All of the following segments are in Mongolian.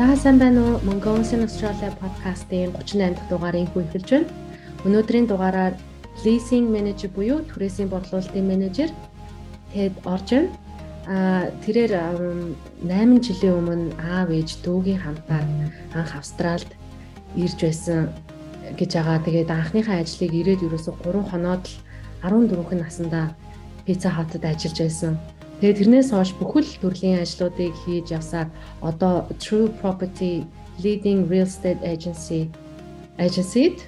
За сайн байна уу? Mongolian Australia podcast-ийн 38 дахь дугаарыг хүргэж байна. Өнөөдрийн дугаараар leasing manager буюу түрээсийн борлуулалтын менежер Ted орж байна. А тэрээр 8 жилийн өмнө аав ээж дүүгийн хамтаар анх Австралид ирж байсан гэж байгаа. Тэгээд анхныхаа ажлыг ирээд ерөөсө 3 хоноод л 14 наснда Pizza Hut-д ажиллаж байсан. Тэгээд тэрнээс хойш бүхэл төрлийн ажлуудыг хийж явсаар одоо True Property Leading Real Estate Agency agency-д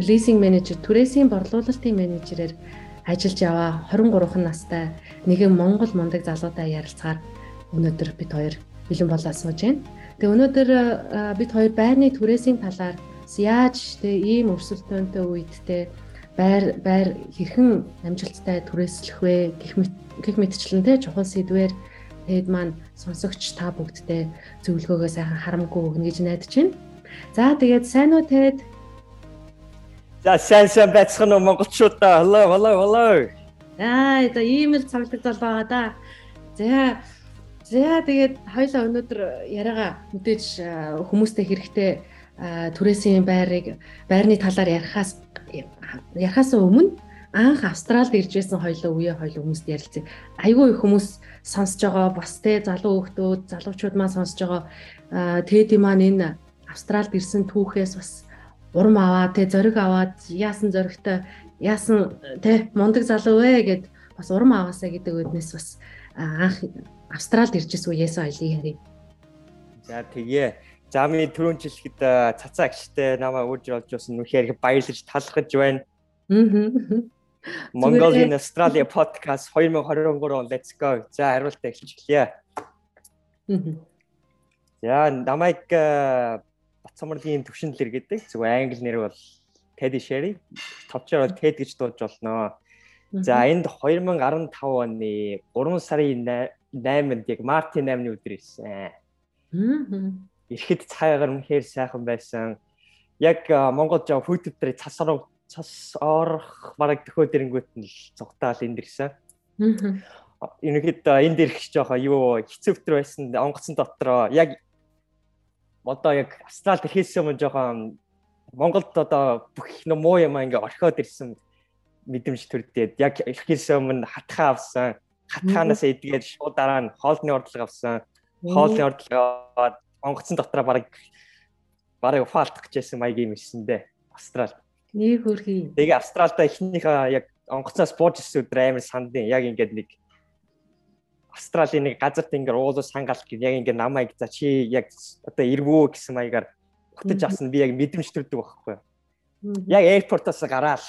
leasing manager түрээсийн борлуулалтын менежерээр ажиллаж яваа 23 настай нэгэн Монгол мундаг залуутай ярилцгаар өнөөдөр бид хоёр бэлэн болоо сууж байна. Тэгээ өнөөдөр бид хоёр байрны түрээсийн талаар яаж тэ ийм өрсөлдөөнтэй үед тэ байр байр хэрхэн амжилттай түрээслэх вэ гэх мэт гих мэтчлэн те чухал сэдвэр тэгэд маань сонсогч та бүгдтэй зөвлөгөөгөө сайхан харамгүй өгнө гэж найдаж байна. За тэгээд сайн уу тэгэд За сайн сайн байцгаана уу монголчуудаа. Hello hello hello. Аа за ийм л цогцолтол байгаа да. За за тэгээд хоёлаа өнөөдөр яриагаа мэдээж хүмүүстэй хэрэгтэй түрээсийн байрыг байрны талаар ярихаас ярихаас өмнө анх Австралид ирж байсан хоёлоо үе хоёлоо хүмүүст ярилцъя. Айгүй их хүмүүс сонсож байгаа бас те залуу хүмүүс залуучууд маань сонсож байгаа тэгээд маань энэ Австралид ирсэн түүхээс бас урам аваад те зориг аваад яасан зоригтой яасан те мундаг залуу вэ гэд бас урам аваасаа гэдэг үднээс бас анх Австралид ирж исэн үеэс ойлыг ярив. За тэгээ замын түрүүн жилхэд цацаа гişтэй намайг үрж олж байсан нүхээр баярлаж талхаж байна. Аа. Mongolian Australia podcast 2023 let's go. За хариултаа эхэлж эхлэе. За намайг Батсамрын төвшинлэр гэдэг. Зөв англи нэр бол Teddy Sherry. Товчоор бол Ted гэж дуудаж болно. За энд 2015 оны 3 сарын 8-нд яг Мартин 8-ны өдөр ирсэн. Ирэхэд цаагаар үнэхээр сайхан байсан. Яг Монгол жоо YouTube дээр цасруу цас орох бараг төхөө дэрэнгүүт нь л цугтаал энд ирсэн. Аа. Ерөнхийд энд ирэх жоохон юу хэцүүвтер байсан онгоцон дотроо яг одоо яг Австралид ирэхээс өмнө жоохон Монголд одоо бүх нөө муу юм ингээ орхиод ирсэн мэдрэмж төрдөөд яг ирэхээс өмнө хатхаа авсан. Хатхаанаас эдгээд шууд дараа нь хоолны ордлого авсан. Хоолны ордлогоо онгоцон дотроо бараг бараг уфаалтах гэжсэн маяг юм ирсэндээ Австралид. Нэг хөрхий. Тэгээ Австралда эхнийхээ яг онгоцоос бууж ирсэн өдөр амар сандын яг ингээд нэг Австралийн нэг газарт ингээд уулуу сангаалт гэх яг ингээд намайг за чи яг одоо эргүү гэсэн маягаар утаж авсан би яг мэдрэмж төрдөг байхгүй. Яг аэропортоос гараал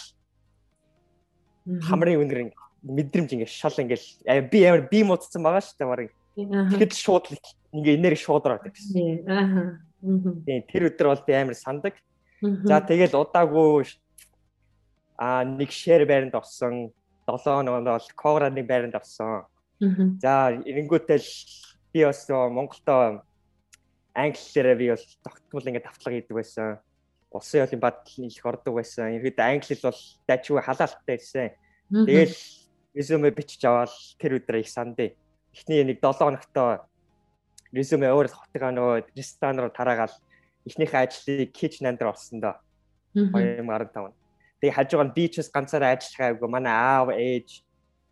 хамрын үнэр мэдрэмж ингээд шал ингээд би амар би муудсан байгаа шүү дээ барыг. Тэгэхэд шууд ингээд энерги шууд ороод ирсэн. Аа. Тийм тэр өдөр бол би амар сандаг. За тэгэл удаагүй а нэг шэр байранд орсон 7 хоног бол Кограны байранд орсон. За эренгүүтэл би бас Монголдо англиараа би бас тогтмол ингээд давтлага хийдэг байсан. Улсын ялын бад их ордог байсан. Ерхэд англи хэл бол дайчгүй халаалттай ирсэн. Тэгэл резюме бичиж аваад тэр өдөр их сандээ. Эхний нэг 7 хоногтой резюме өөр хотыгаа нөгөө ресторан руу тараагаал эхнийхээ ажлыг kitchen дээр орсон доо 2015. Тэгээ хажуугаар нь би ч бас ганцаараа ажиллах айгүй манай аав ээж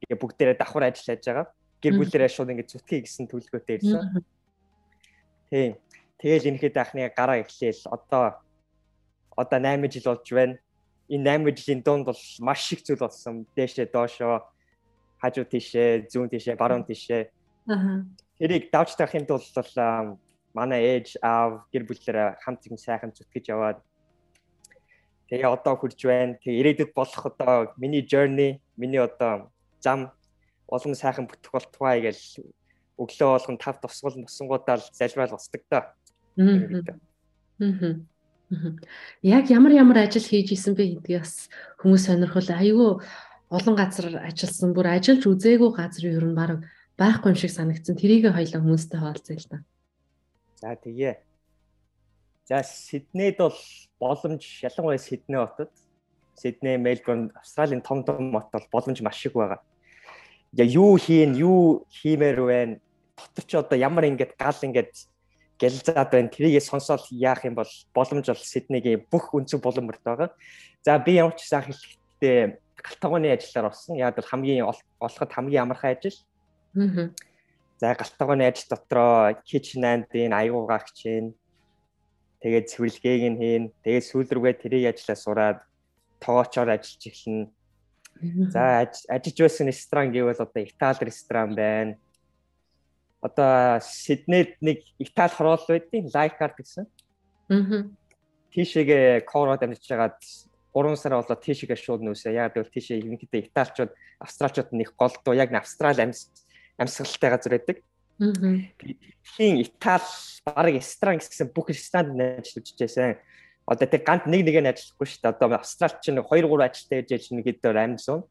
тэгээ бүгдээрээ давхар ажиллаж байгаа. Гэр бүлээрээ шууд ингэ зүтгэе гэсэн төлөвлөгөөтэй ирсэн. Тийм. Тэгэл энэхэд анхны гараа эхлээл одоо одоо 8 жил болж байна. Энэ 8 жилийн дунд бол маш их зүйл болсон. Дээшээ доошоо хажуу тийшээ, зүүн тийшээ, баруун тийшээ. Аа. Тэрийг давж тавихын тулд бол манай ээж аав гэр бүлээрээ хамт юм сайхан зүтгэж яваад тэгээ одоо хурж байна. Тэгээ ирээдүйд болох одоо миний journey, миний одоо зам олон сайхан бүтэх болтугай гэж өглөө болгон тав тусгал нусангуудаа залбирал устдаг та. Яг ямар ямар ажил хийж исэн бэ гэдгийг бас хүмүүс сонирхол айгүй олон газар ажилласан бүр ажиллаж үзээгүй газар юу юм баг байхгүй юм шиг санагдсан. Тэрийг хоёлаа хүмүүстэй хаалцъя л да. За тэгээ. За Сиднейд бол боломж ялангуяа Сидней хотод Сидней, Мельбурн, Австралийн том том хот бол боломж маш их байгаа. Я юу хийн, юу хиймээр байна? Дотор ч одоо ямар ингээд гал ингээд гэлзаад байна. Тэрийг сонсоод яах юм бол боломж бол Сиднейгийн бүх өнцөг боломжтой байгаа. За би ямар ч сайн хэлэхдээ галтгооны ажиллаар орсон. Яг бол хамгийн олоход хамгийн амархан ажил. Аа. За галтгооны ажил дотроо kitchen and-ийн аягүй гарч чинь. Тэгээд цэвэрлэгээг нь хийн. Тэгээд сүүл рүүгээ тэрийг ажиллаа сураад тоочоор ажиллаж эхэлнэ. За ажиллаж байсан ресторан гэвэл одоо Итали ресторан байна одоо Сиднейд нэг Итали хороол байдیں۔ Лайкард гэсэн. Аа. Тийшээгээ Кород амьдарч байгаад 3 сар болоод тийшээгээ шууд нүүсээ. Яг гэвэл тийшээ ерөнхийдөө Италичууд, Австралчууд нэг голдуу яг Австрали амьс амьсгалтай газар байдаг. Тхийн Итали баг ресторан гэсэн бүх ресторанд ажиллаж байсан. Одоо тэр ганц нэг нэг нь ажиллахгүй шүү дээ. Одоо Австралч чинь 2 3 ажилтай байж чинь гэдэг амьсан.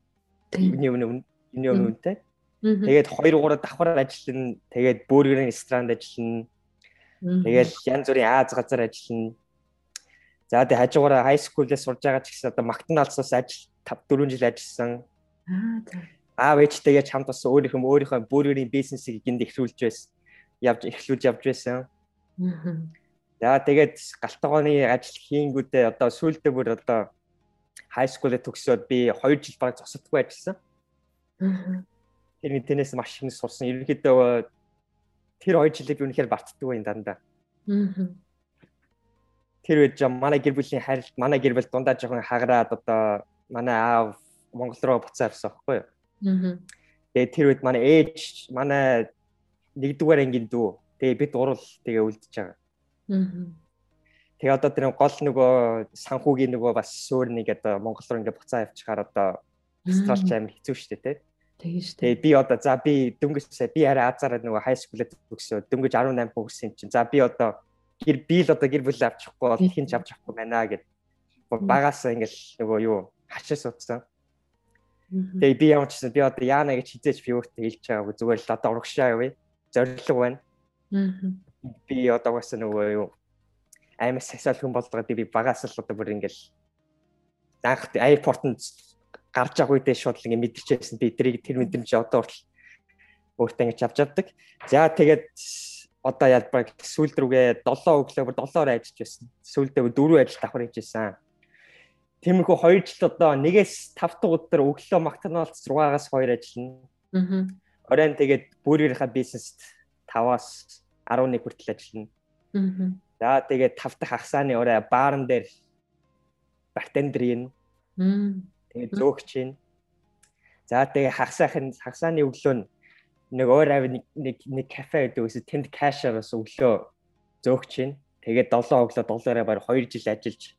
Юуны өмнө юуны өмнө үнтэй. Тэгээд 2 3 давхар ажиллана. Тэгээд бөөргөрийн ресторанд ажиллана. Тэгээд янз бүрийн Аз газар ажиллана. За тэгээд хажуугаараа хай скуулээс сурж байгаа ч гэсэн одоо Мактоналдсаас ажил 5 4 жил ажилласан. Аа за. Аав ээжтэйгээ чамд бас өөрийнхөө өөрийнхөө бөөргөрийн бизнесийг гинд эхлүүлж байсан. Явж эхлүүлж явж байсан. За тэгээд галтгооны ажил хийнгүүтээ одоо сүүлдээ бүр одоо хай скуулээ төгсөөд би 2 жил баг зогсодгүй ажилласан. Тэр тэнэс маш их сурсан. Ерөнхийдөө тэр хоёр жилийг үнэхээр бартдаг байх дандаа. Аа. Тэр үед манай гэр бүлийн харилт манай гэр бүл дундаа жоохон хагараад одоо манай аав Монгол руу буцаа авсан байхгүй юу? Тэгээ тэр үед манай ээж манай нэгдүгээр ангийн дүү. Тэгээ бид урал тэгээ үлдчихэж байгаа. Аа. Тэгээ одоо тэр гол нөгөө санхүүгийн нөгөө бас өөр нэг одоо Монгол руу ингээ буцаа авчихаар одоо Австралч амир хэцүү шттэ тий. Тэгээ шүү дээ. Би одоо за би дөнгөж би арай азараад нөгөө хай скулээ төгсөө дөнгөж 18 хүрсэн чинь. За би одоо гэр би л одоо гэр бүл авчихгүй бол хин ч авч авахгүй байна гэд. Багаас ингээл нөгөө юу хашаа суудсан. Тэгээ би ямар ч гэсэн би одоо яана гэж хизээч би өөртөө хэлж байгаагүй зүгээр л одоо урагшаа явъя. Зориг байна. Би одоо бас нөгөө юу аймаг сасаал хүн болдгоо би багаас л одоо бүр ингээл анх аэропортод гарч байгаа үедээ шууд л ингэ мэдчихсэн би тэрийг тэр мэдрэмж одоо хүртэл өөртөө ингэ авч авдаг. За тэгээд одоо ялбаг сүүлд рүүгээ 7 өглөө бүр 7-оор ажиллаж байсан. Сүүлдээ 4 ажил давхар хийж байсан. Тиймэрхүү 2 жил одоо нэгээс 5 дахь өдөр өглөө Макдоналдс 6-аас 2 ажиллана. Аа. Оройн тэгээд бүрийнхаа бизнест 5-аас 11 хүртэл ажиллана. Аа. За тэгээд 5 дахь хагасааны орой баарн дээр бартендер юм. Аа Тэгээд зөөгч чинь. За тэгээ хагасаахын хагасааны өглөө нэг өөр авь нэг нэг кафе гэдэг үсэ тэнд кашаар бас өглөө зөөгч чинь. Тэгээд 7 өглөө доллараар баг 2 жил ажиллаж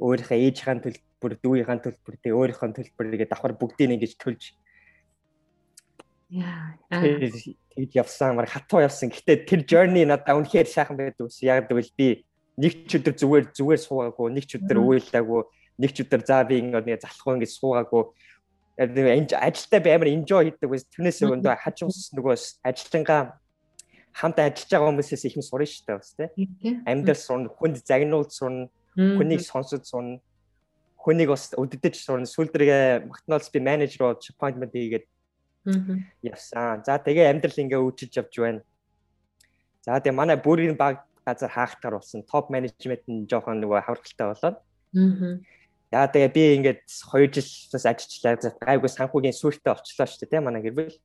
өөрийнхөө ээжийн төлбөр, дүүийн төлбөр, тэгээ өөрийнхөө төлбөрийгээ давхар бүгдийг ингэж төлж Яа. Тэгээд явсан мар хатуу явсан. Гэтэ тэр journey надад үнэхээр сайхан байдаг ус. Яг гэвэл би нэг ч өдөр зүгээр зүгээр суугаагүй, нэг ч өдөр уйлаагүй нэг ч өдөр за би ингэ залахгүй ингэ суугаагүй ажилдаа би амар enjoy хийдэг байсан. Тэрнээс өндөө хажуус нөгөө ажилчингаа хамт ажиллаж байгаа хүмүүсээс их юм сурна шүү дээ бас тийм. Амьдрал сурна, хүнд загнуул сурна, хүнийг сонсож сурна. Хүнийг бас өддөж сурна. Сүүлдрээ Макдоналдс би менежер бол appointment хийгээд явсан. За тэгээ амьдрал ингээ үүчилж явж байна. За тэгээ манай бүрийн баг газар хаахтаар болсон. Топ менежмент нь жоохон нөгөө хавралтай болоод. Яа тэгээ би ингээд 2 жил бас ажиллажлаа. Гайгүй санхүүгийн сүртэй олчлоо шүү дээ, тийм манай гэр бүл.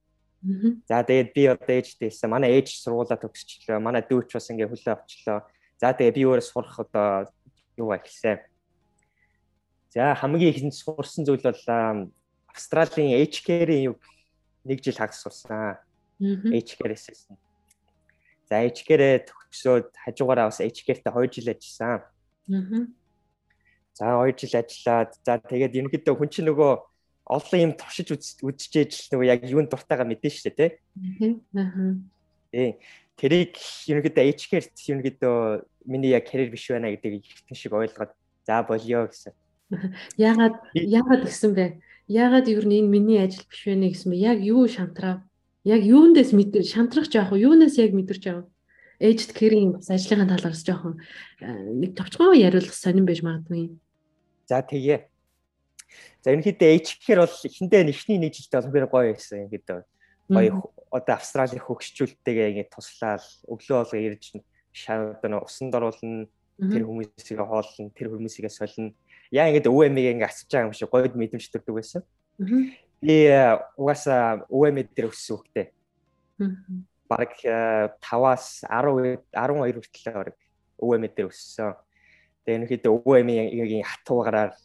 За тэгээд би одоо ээжтэй хэлсэн. Манай ээж сургуулаа төгсчлөө. Манай дүүч бас ингээд хөлөө авчлаа. За тэгээ би өөрөө сурах одоо юу ахилсан. За хамгийн ихэнд сурсан зүйл бол Австралийн HK-ийн юг нэг жил хагас сурсан. HK-ээс. За HK-рээ төгсөөд хажуугаараа бас HK-тэй 2 жил ажилласан. За 2 жил ажиллаад за тэгээд ерөнхийдөө хүн чинь нөгөө олон юм туршиж үзчихээж л нөгөө яг юунд дуртайгаа мэдэн штэ тий. Тий. Тэрийг ерөнхийдөө HK-т ерөнхийдөө миний яг карьер биш байна гэдгийг ихтэн шиг ойлгоод за болио гэсэн. Яагаад яагаад гэсэн бэ? Яагаад ер нь энэ миний ажил биш вэ гэсэн бэ? Яг юу шантраа? Яг юундээс мэдэр шантрах жаах уу? Юунаас яг мэдэрч байгаа? Aged care-ийн бас ажлынхаа талаас жоохон э, нэг товчхон яриулах сонирн байж магадгүй. За тэгээ. За ерөнхийдөө HK-ээр бол эхэндээ нэхний нэг жилдээ болохоор гоё байсан ингээд гоё одоо Австралийн хөгшчүүлтэйгээ ингээд туслаад өглөө болго ирж одоо усанд оруулна тэр хүмүүсийг хооллно тэр хүмүүсийг солино яа ингээд өвэмийг ингээд асууж байгаа юм шиг гойд мэдрэмж төрдөг байсан. Би угаасаа өвэмэд дээр өссөн хөхтэй. Бараг 5-аас 10 12 хүртэл бараг өвэмэд дээр өссөн. Тэгээ ерөнхийдөө өвэмийн хатуугаараар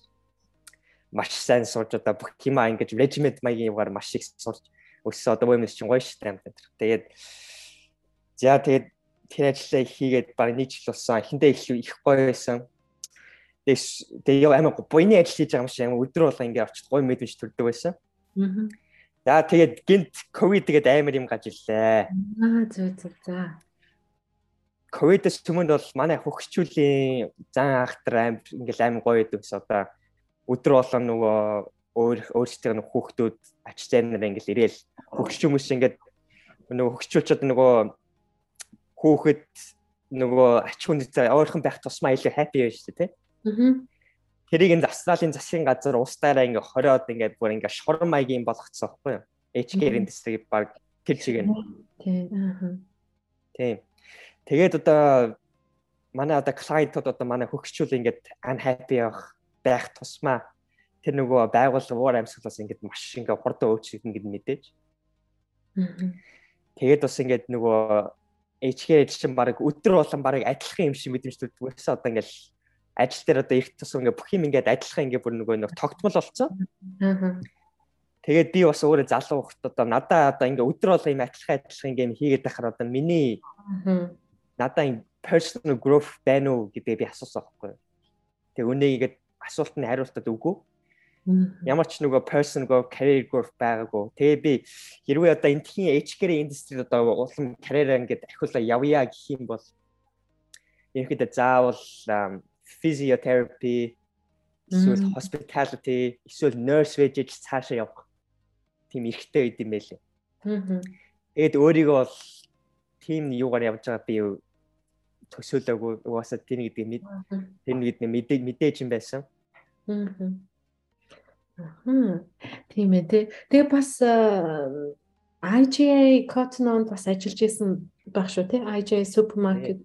маш сайн сурж одоо бүх юм ингэж режимент маягийн югаар маш их сурж өссөн одоо өвэмэд чинь гоё штэ юм. Тэгээд за тэгээд тэр ажиллаа хийгээд баг нэг жил болсон. Эхэндээ их их гоё байсан Тэгээ яа амар буйны ажил хийж байгаа юм шиг амар өдөр болго ингээ очиж гоё мэдвэж төрдөг байсан. Аа. За тэгээд гинт ковид тэгээд амар юм гаж ирлээ. Аа зөө зөө за. Ковидос түмэнд бол манай хөгчүүлийн зан ахтар амар ингээл амар гоё идэв гэсэн одоо өдөр болго нөгөө өөр өөрсдөө нэг хүүхдүүд ачтай нар ингээл ирээл хөгч хүмүүс ингээд нөгөө хөгчүүлчихэд нөгөө хүүхэд нөгөө ач хүнтэй ойрхон байх тусмаа илүү happy байж тээ. Тэрийг энэ Австралийн засгийн газар устаараа ингээ хориод ингээ бүр ингээ шорон маягийн болгоцсон байхгүй юу? HK-ийн дэсрэг баг тэр чигээр. Тийм. Аа. Тийм. Тэгээд одоо манай одоо клиентууд одоо манай хөгжчүүл ингээд unhappy байх байх тусмаа тэр нөгөө байгууллага уур амьсгалаас ингээд маш ингээ хурдан өөрчлөгдөн ингээд мэдээж. Тэгээд бас ингээд нөгөө HK чинь баг өдөр болон баг адилхан юм шиг мэдрэмж төрдөг байсан. Одоо ингээд ажил дээр одоо их тус ингээ бүх юм ингээд ажиллах ингээ бүр нөгөө нэг тогтмол болцсон. Тэгээд би бас өөрөө залуу хөхт одоо надаа одоо ингээ өдөр болго юм ажиллах ажиллах ингээ хийгээд байхаар одоо миний надаа personal growth байна уу гэдэг би асуусан байхгүй. Тэг үнийг ингээд асуулт нь хариултад үгүй. Ямар ч нөгөө personal growth, career growth байгаагүй. Тэгээ би хэрвээ одоо энэ тхийн HK-ийн индустрид одоо улам карьераа ингээд ахиулаа явъя гэх юм бол ерөөхдөө заавал physiotherapy эсвэл hospitality эсвэл nurse байж цаашаа явах тийм эрхтэй үед юм байлээ. Тэгэд өөрийгөө бол тийм юугаар явж байгаа би төсөөлөөгүй угаасаа тийм гэдэг мэд тийм гэдэг мэдээж юм байсан. Тийм ээ тий. Тэгээ бас IGA Cotton-онд бас ажиллаж исэн байх шүү тий. IGA supermarket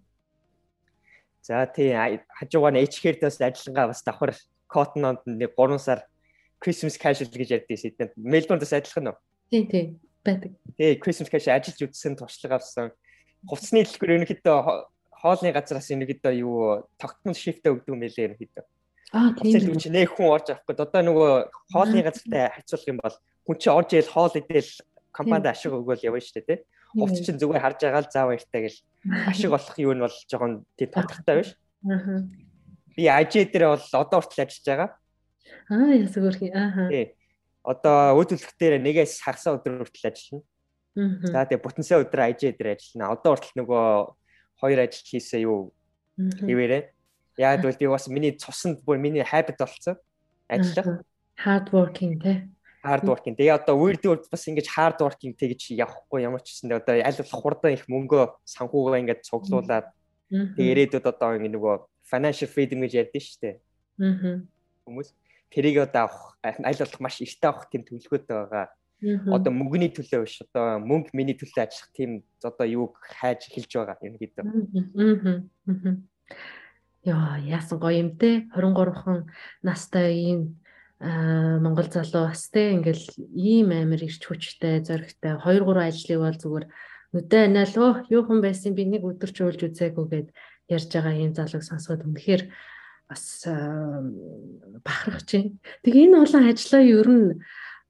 За тий хажуугаар нь HK-дээс ажиллангаа бас давхар Cotton-онд нэг 3 сар Christmas casual гэж ярьдээ сэтэнд Melbourne-дээс ажиллах нь уу? Тий тий байдаг. Тий Christmas casual ажиллаж үзсэн туршлага авсан. Хувцсны дэлгүүр ерөнхийдөө хоолны газраас ерөнхийдөө юу тогтмол шифтэ өгдөг юм байлээ ерөнхийдөө. Аа тийм. Чинь нэг хүн орж авах гээд одоо нөгөө хоолны газартай харьцуулах юм бол хүн чинь орж ийл хоол идэл компанид ашиг өгөөл явна шүү дээ тий. Хувц чинь зүгээр харж байгаа л заа баяртай гэл ашиг болох юу нь бол жоохон тийм тодорхойтой биш. Аа. Би ажи дээр бол одоо хүртэл ажиллаж байгаа. Аа ясаг өрхий. Аа. Тий. Одоо өдөлгөх дээр нэгээс хагасаа өдөр хүртэл ажиллана. Аа. За тэгээ бүтэнсээ өдөр ажи дээр ажиллана. Одоо хүртэл нөгөө хоёр ажил хийсээ юу хэвээрээ. Яг бол би бас миний цуснд бүр миний habit болсон. Ажиллах. Hard working тий hard working. Тэгээ одоо weird word бас ингэж hard working тэгж явахгүй ямар ч гэсэн одоо аль болох хурдан их мөнгөө санхугаа ингэж цуглуулад тэгээ ирээдүйд одоо ингэ нөгөө financial freedom гэж ярьдэн шүү дээ. Аа. Хүмүүс тэрийг одоо авах аль болох маш ихтэй авах тийм төлөвлөгөөтэй байгаа. Одоо мөнгөний төлөө биш одоо мөнгө миний төлөө ажиллах тийм одоо юуг хайж эхэлж байгаа юм гэдэг. Аа. Яа, яасан гоё юм те. 23хан настай ийм Монгол залуу бас те. Ингээл ийм амир ирч хүчтэй зоригтой. 2 3 ажлыг бол зүгээр нүдэ анаал оо юу хүн байсан би нэг өдөр ч уйлж үзээгүй гэд ярьж байгаа ийм залууг сонсоход үнэхээр бас бахархаж байна. Тэгээ энэ олон ажлаа ер нь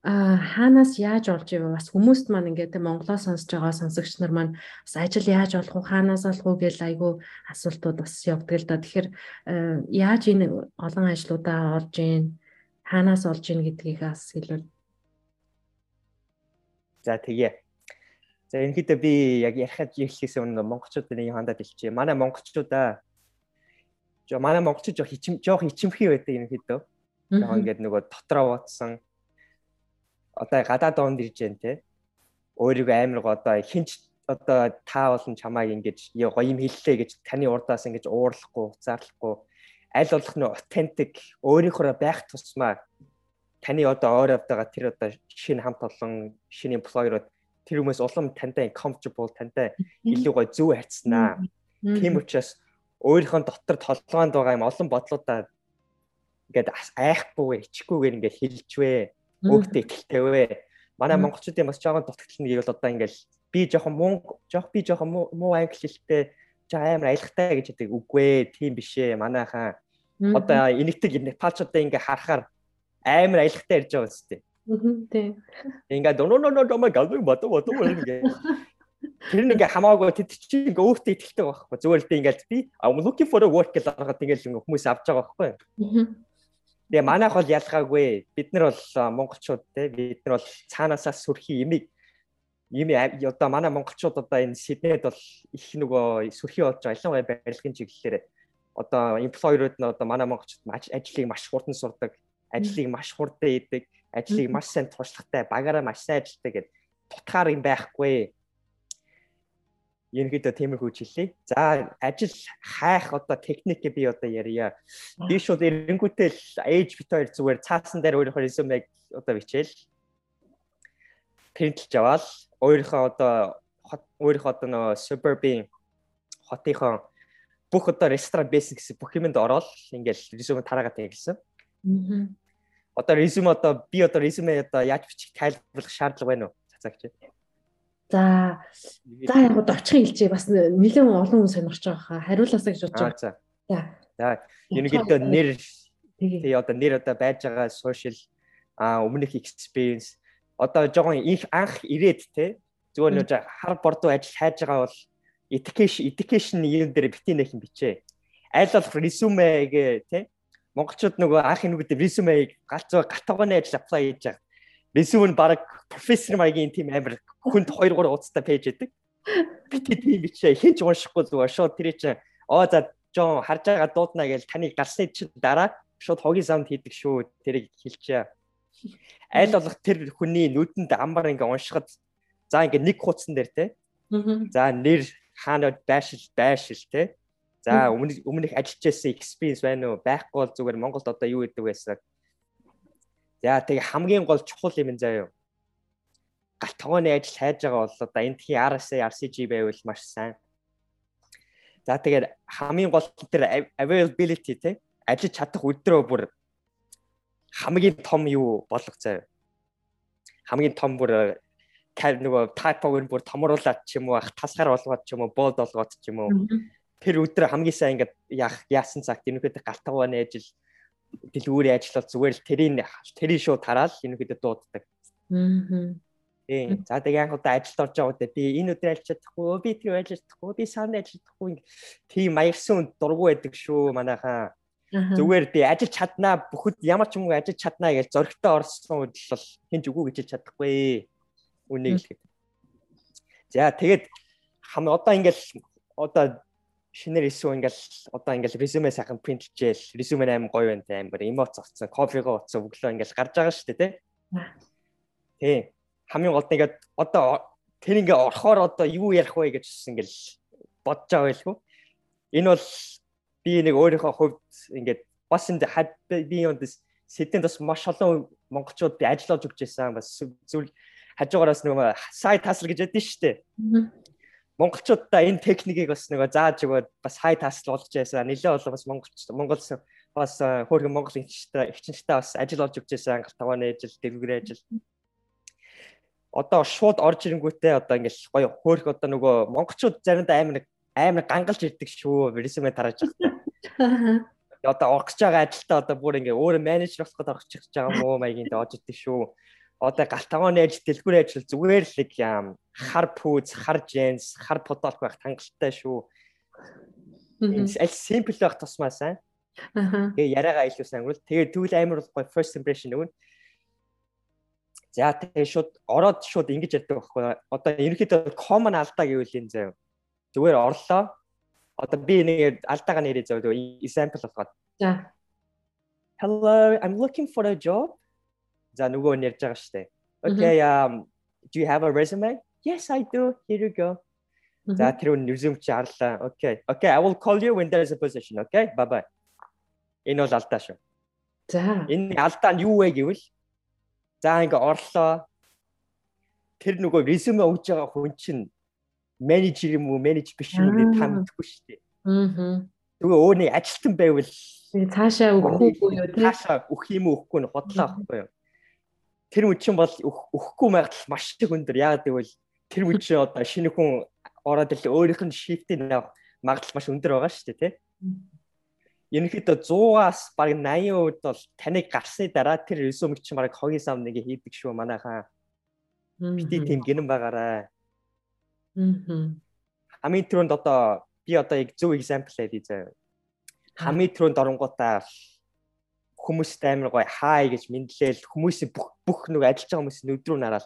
хаанаас яаж олж ивэ бас хүмүүст маань ингээд Монголоо сонсож байгаа сонсогч нар маань бас ажил яаж олох уу хаанаас олох уу гэж айгүй асуултууд бас явдаг л да. Тэгэхээр яаж энэ олон ажлуудаа олж ийн хаанаас олж ийн гэдгийг бас хэлвэл. За тэгээ. За ерөнхийдөө би яг ярихад ярьхээс өмнө монголчуудын нэг хандаад хэлчихье. Манай монголчуудаа жоо манай монголчууд жоох ичим жоох ичимхий байдаг ерөнхийдөө. Яг ингээд нөгөө дотроо бодсон одоо гадаад доонд ирж जैन те. Өөрийгөө амар го одоо хинч одоо та болон чамааг ингэж гоё юм хэллээ гэж таны урдаас ингэж уурлахгүй, уцаарлахгүй аль болох нөө authentic өөрийнхөө байх тусмаа таны одоо ойр авдаага тэр одоо шинэ хамт олон шинэ employer-ууд тэр хүмүүс улам тантай comfortable тантай илүү гоё зөв харьцнаа. Тийм учраас өөрийнхөө дотор толгоонд байгаа юм олон бодлуудаа ингээд айхгүйгээр ичихгүйгээр ингээд хэлжвэ. Өөртөө ихтэй вэ. Манай монголчуудын бас жоохон дутагдал нь гэвэл одоо ингээд би жоохон муу жоох би жоохон муу англи хэлтэй жоо амар аялахтай гэж хэдэг үгүй ээ тийм биш ээ манайхаа одоо энэтэг непалчуудаа ингээ харахаар амар аялахтай ярьж байгаа үстэй. Тийм. Ингээ доо ноо ноо ноо галбиг бото бото ингээ Тэр нэг хамаагүй тэд чинь ингээ өөртөө ихтэй байхгүй. Зүгээр л дээ ингээл би I'm looking for a work гэж харахад ингээл хүмүүс авч байгаа байхгүй. Тэгээ манайх бол ялгаагүй. Бид нар бол монголчууд те бид нар бол цаанаасаа сүрхий имийг ийм одоо манай монголчууд одоо энэ Сиднейд бол их нөгөө сүрхий болж байгаа ялангуяа барилгын чиглэлээр одоо employer-ууд нь одоо манай монголчууд ажлыг маш хурдан сурдаг, ажлыг маш хурдан хийдэг, ажлыг маш сайн туршлагатай, багаараа маш сайн ажилладаг гэдэг тутгаар юм байхгүй ерөнхийдөө тиймэрхүү жилээ. За ажил хайх одоо техникээ би одоо ярья. Би шууд эренгүүтэй л age бит хоёр зүгээр цаасан дээр өөрийнхөө резюмег одоо бичээл. Принтлж аваад өөрийнхөө одоо өөрийнхөө одоо нөгөө suburban хотынхон бүх одоо ресторан basics бүх юмд ороод ингээл резюме тараагаад хэлсэн. Аа. Одоо резюме одоо би одоо резюме одоо яаж бичих тайлбарлах шаардлага байна уу? Цацаагч. За за яг одоо очихын хэлжээ бас нэлээд олон хүн сонирхож байгаа хаа хариулаасаа гэж бодож байгаа. За. За ерөнхийдөө нэр тий одоо нэр одоо байж байгаа social а өмнөх experience одоо жоохон их анх ирээд те зүгээр нэг хар бордоо ажил хайж байгаа бол education education юм дээр битгий нэх юм бичээ. Айл болох resume гээ те монголчууд нөгөө анх энүүгд resume-ийг галзуу гатгооны ажил apply хийж байгаа. Нь баг профессор маягийн тийм амар хүнд 2 3 уцтай пэйж идэг. Би тийм бичээ хинч уншихгүй зүгээр шууд тэр чинь оо за жоо харж байгаа дуудана гэж таныг гарсны чинь дараа шууд хогийн саунд хийдэг шүү тэрийг хэлчихье. Айл болох тэр хүний нүдэнд амар ингээ уншихад за ингээ нэг хуудсан дээр те. За нэр хаана байшил байшил те. За өмнө өмнөх ажиллаж байсан experience байна уу? Байхгүй бол зүгээр Монголд одоо юу гэдэг байсан. За тэгээ хамгийн гол чухал юм заяа галт тогооны ажил хайж байгаа бол одоо эндхийн RSA RCG байвал маш сайн. За тэгээд хамгийн гол тэр availability те ажиллаж чадах өдрөө бүр хамгийн том юу болох заяа. Хамгийн том бүр кар нөгөө typo-г бүр томруулаад ч юм уу тасгаар болгоод ч юм уу bold болгоод ч юм уу тэр өдөр хамгийн сайн ингээд яах яасан цагт ерөнхийдөө галтгооны ажил дэлгүүрийн ажил бол зүгээр л тэрийн тэрийн шууд тараал ерөнхийдөө дууддаг. Аа. Тийм. За тэгээ анх удаа ажилд орж байгаа удаа би энэ өдөр ажиллаж чадахгүй, би тэр ажиллаж чадахгүй, би сарны ажиллаж чадахгүй тийм маягсан дургу байдаг шүү манайхаа. Зүгээр би ажиллаж чаднаа бүхэд ямар ч юм уу ажиллаж чаднаа гэж зөрөгтэй орсон үед бол хинч үгүй гэж чадахгүй. Үнийг хэлэхэд. За тэгээд хам одоо ингээл одоо шинээр ирсэн ингээл одоо ингээл резюме сайхан принтлжээл резюме аим гоё байна те амар эмоц авцсан кофего утсан өглөө ингээл гарч байгаа шүү дээ те. Тийм хамгийн гол нь ингээд одоо тэр ингээ орохоор одоо юу ярих вэ гэж ингээл бодож байгаа байлгүй. Энэ бол би нэг өөрийнхөө хувьд ингээд бас энэ би юунд сэтэнд бас маш олон монголчууд би ажиллаж өгч байсан бас зүйл хажуугараас нөгөө сайт тасал гэж ядсан шүү дээ. Монголчуудаа энэ техникийг бас нөгөө зааж өгөөд бас хай тасал болгож байсан. Нилээ болоо бас монголч монгол бас хөөрхөн монгол ихчтэй ихчнтэй бас ажил олж өгч байсан. Ангалт тавааны ажил, дэлгүүрийн ажил одоо шууд орж ирэнгүүтээ одоо ингээл гоё хөөх одоо нөгөө монголчууд заримдаа амар амар гангалж ирдэг шүү резюме тарааж байгаа. Одоо орох гэж байгаа ажилдаа одоо бүр ингээ өөрөө менежер болох гэж орчих гэж байгаа мó маягийн дэ орж ирдэг шүү. Одоо галтгооны ажил, дэлгүүрийн ажил зүгээр л нэг хар пүүз, хар дженс, хар подолк байх хангалттай шүү. Аль simple байх тусмаа сайн. Тэгээ яриагаа илүү сайн өнгөрөл. Тэгээ тэгвэл амар гоё first impression өгнө. За тэгээ шууд ороод шууд ингэж яддаг байхгүй. Одоо ерөнхийдөө common алдаа гэвэл энэ заяа. Зүгээр орлоо. Одоо би нэг алдаагаа нэрээ зав example болгоод. За. Hello, I'm looking for a job. За нөгөө нэрж байгаа штэ. Okay, um do you have a resume? Yes, I do. Here you go. За тэр үн resume чи харлаа. Okay. Okay, I will call you when there is a position. Okay? Bye bye. Энэ бол алдаа шүү. За. Энэ алдаа нь юу вэ гэвэл За ингээ орлоо. Тэр нөгөө резюме өгж байгаа хүн чинь менежер юм уу, менеж биш юм уу та мэдэхгүй шүү дээ. Аа. Тэгээ өөний ажилтан байвал цаашаа өгөх үү юу? Цаашаа өгөх юм уу, өгөхгүй нь бодлоо авахгүй юу? Тэр үчин бол өгөхгүй магадлал маш их өндөр. Яагаад гэвэл тэр үчин одоо шинэ хүн ороод ил өөрийнх нь авах магадлал маш өндөр байгаа шүү дээ тий? ерөнхийдөө 100-аас бараг 80% бол таныг гарсны дараа тэр резюмег чинь бараг хогийн сав нэг хийдэг шүү манайхаа. Бити тийм гинэн байгаарай. Мм. Хамгийн түрүүнд одоо би одоо яг зөв example хийе заяа. Хамгийн түрүүнд оронгуудаа хүмүүст амар гоё хай гэж мэдлээл хүмүүсийн бүх бүх нэг ажиллаж байгаа хүмүүсийн өдрөө нараад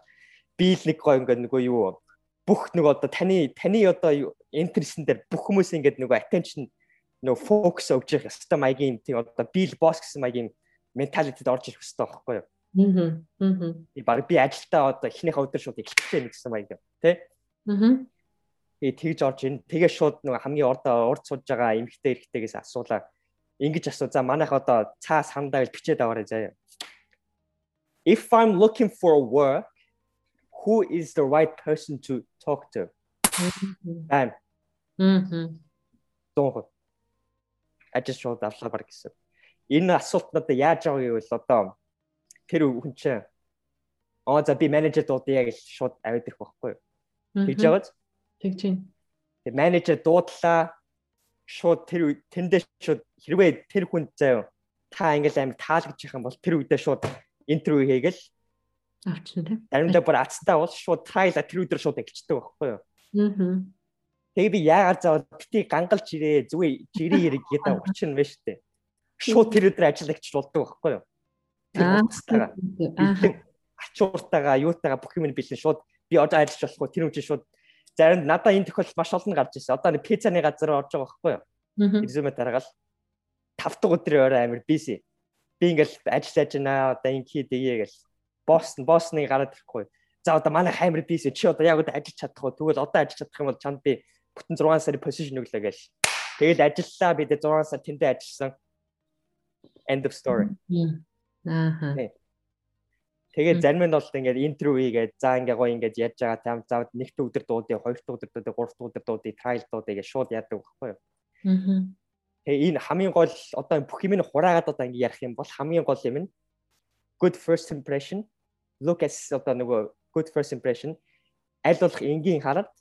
би л нэг гоё ингээд нөгөө юу бүх нэг одоо таны таны одоо интерестэн дээр бүх хүмүүс ингээд нөгөө attention нөгөө фокус өгж явах хэвээр маягийн тийм одоо би л босс гэсэн маягийн менталитид орж ирэх хэвээр байхгүй юу? Аа. Би баг би ажилдаа одоо эхнийхээ өдөр шууд эхлэхтэй нэг гэсэн маяг тий? Аа. Би тэгж орж ин тэгээ шууд нөгөө хамгийн ордоо урд сууж байгаа эмэгтэй эрэгтэйгээс асуулаа. Ингиж асуу. За манайх одоо цаа сандаа гэж бичээд аваарай заяа. If I'm looking for work, who is the right person to talk to? Бам. Мм. Тоо ажил шууд авлаа баг гэсэн. Энэ асуулт надад яаж байгаа гэвэл одоо тэр хүн чинь аа за би менежер дуудъя гэж шууд аваад ирэх байхгүй юу? Тэгж яваад тэгж чинь. Тэг менежер дуудлаа шууд тэр тэндээ шууд хэрвээ тэр хүн заяа та ингээл амар таалагдчих юм бол тэр үедээ шууд интервью хийгээл авчихна тийм. Заримдаа бүр ацтаа бол шууд трайла тэр өдөр шууд эхэлчихдэг байхгүй юу? Аа. Тэгээ би яагаад заавал бити гангалж ирээ зүгээр жирийн хэрэг гэдэг байна шүү дээ. Шууд тэр өдөр ажиллагч болдог байхгүй юу? Аа. Ачууртайгаа юутайгаа бүх юм бэлэн шууд би одоо ажиллаж болохгүй тэр үчи шууд зарим надаа энэ тохиолдол маш олон гарч ирсэн. Одоо нэг пиццаны газар орж байгаа байхгүй юу? Резюме дараагаал тав дахь өдрийн орой амир биси. Би ингээл ажиллаж байна одоо инки дэгээ гэл. Босс боссныг гараад ирэхгүй. За одоо манай хаймар биси чи одоо яг одоо ажиллаж чадах уу? Тэгвэл одоо ажиллаж чадах юм бол чанд би бүтэн 6 сарын position өглөө гээл. Тэгэл ажиллаа бид 6 сар тэндээ ажилласан. End of story. Аа. Тэгээ зарим нь бол ингээд интервью хийгээд за ингээ гоё ингээд яаж байгаа там зав нэгт өдөр дуудъя, хоёрт өдөр дуудъя, гуравт өдөр дуудъя, trial дуудъя гэж шууд яадаг байхгүй юу? Аа. Тэгээ энэ хамгийн гол одоо бүх юм нь хураагаад одоо ингээ ярих юм бол хамгийн гол юм нь good first impression look at одоо нөгөө good first impression аль болох энгийн хараад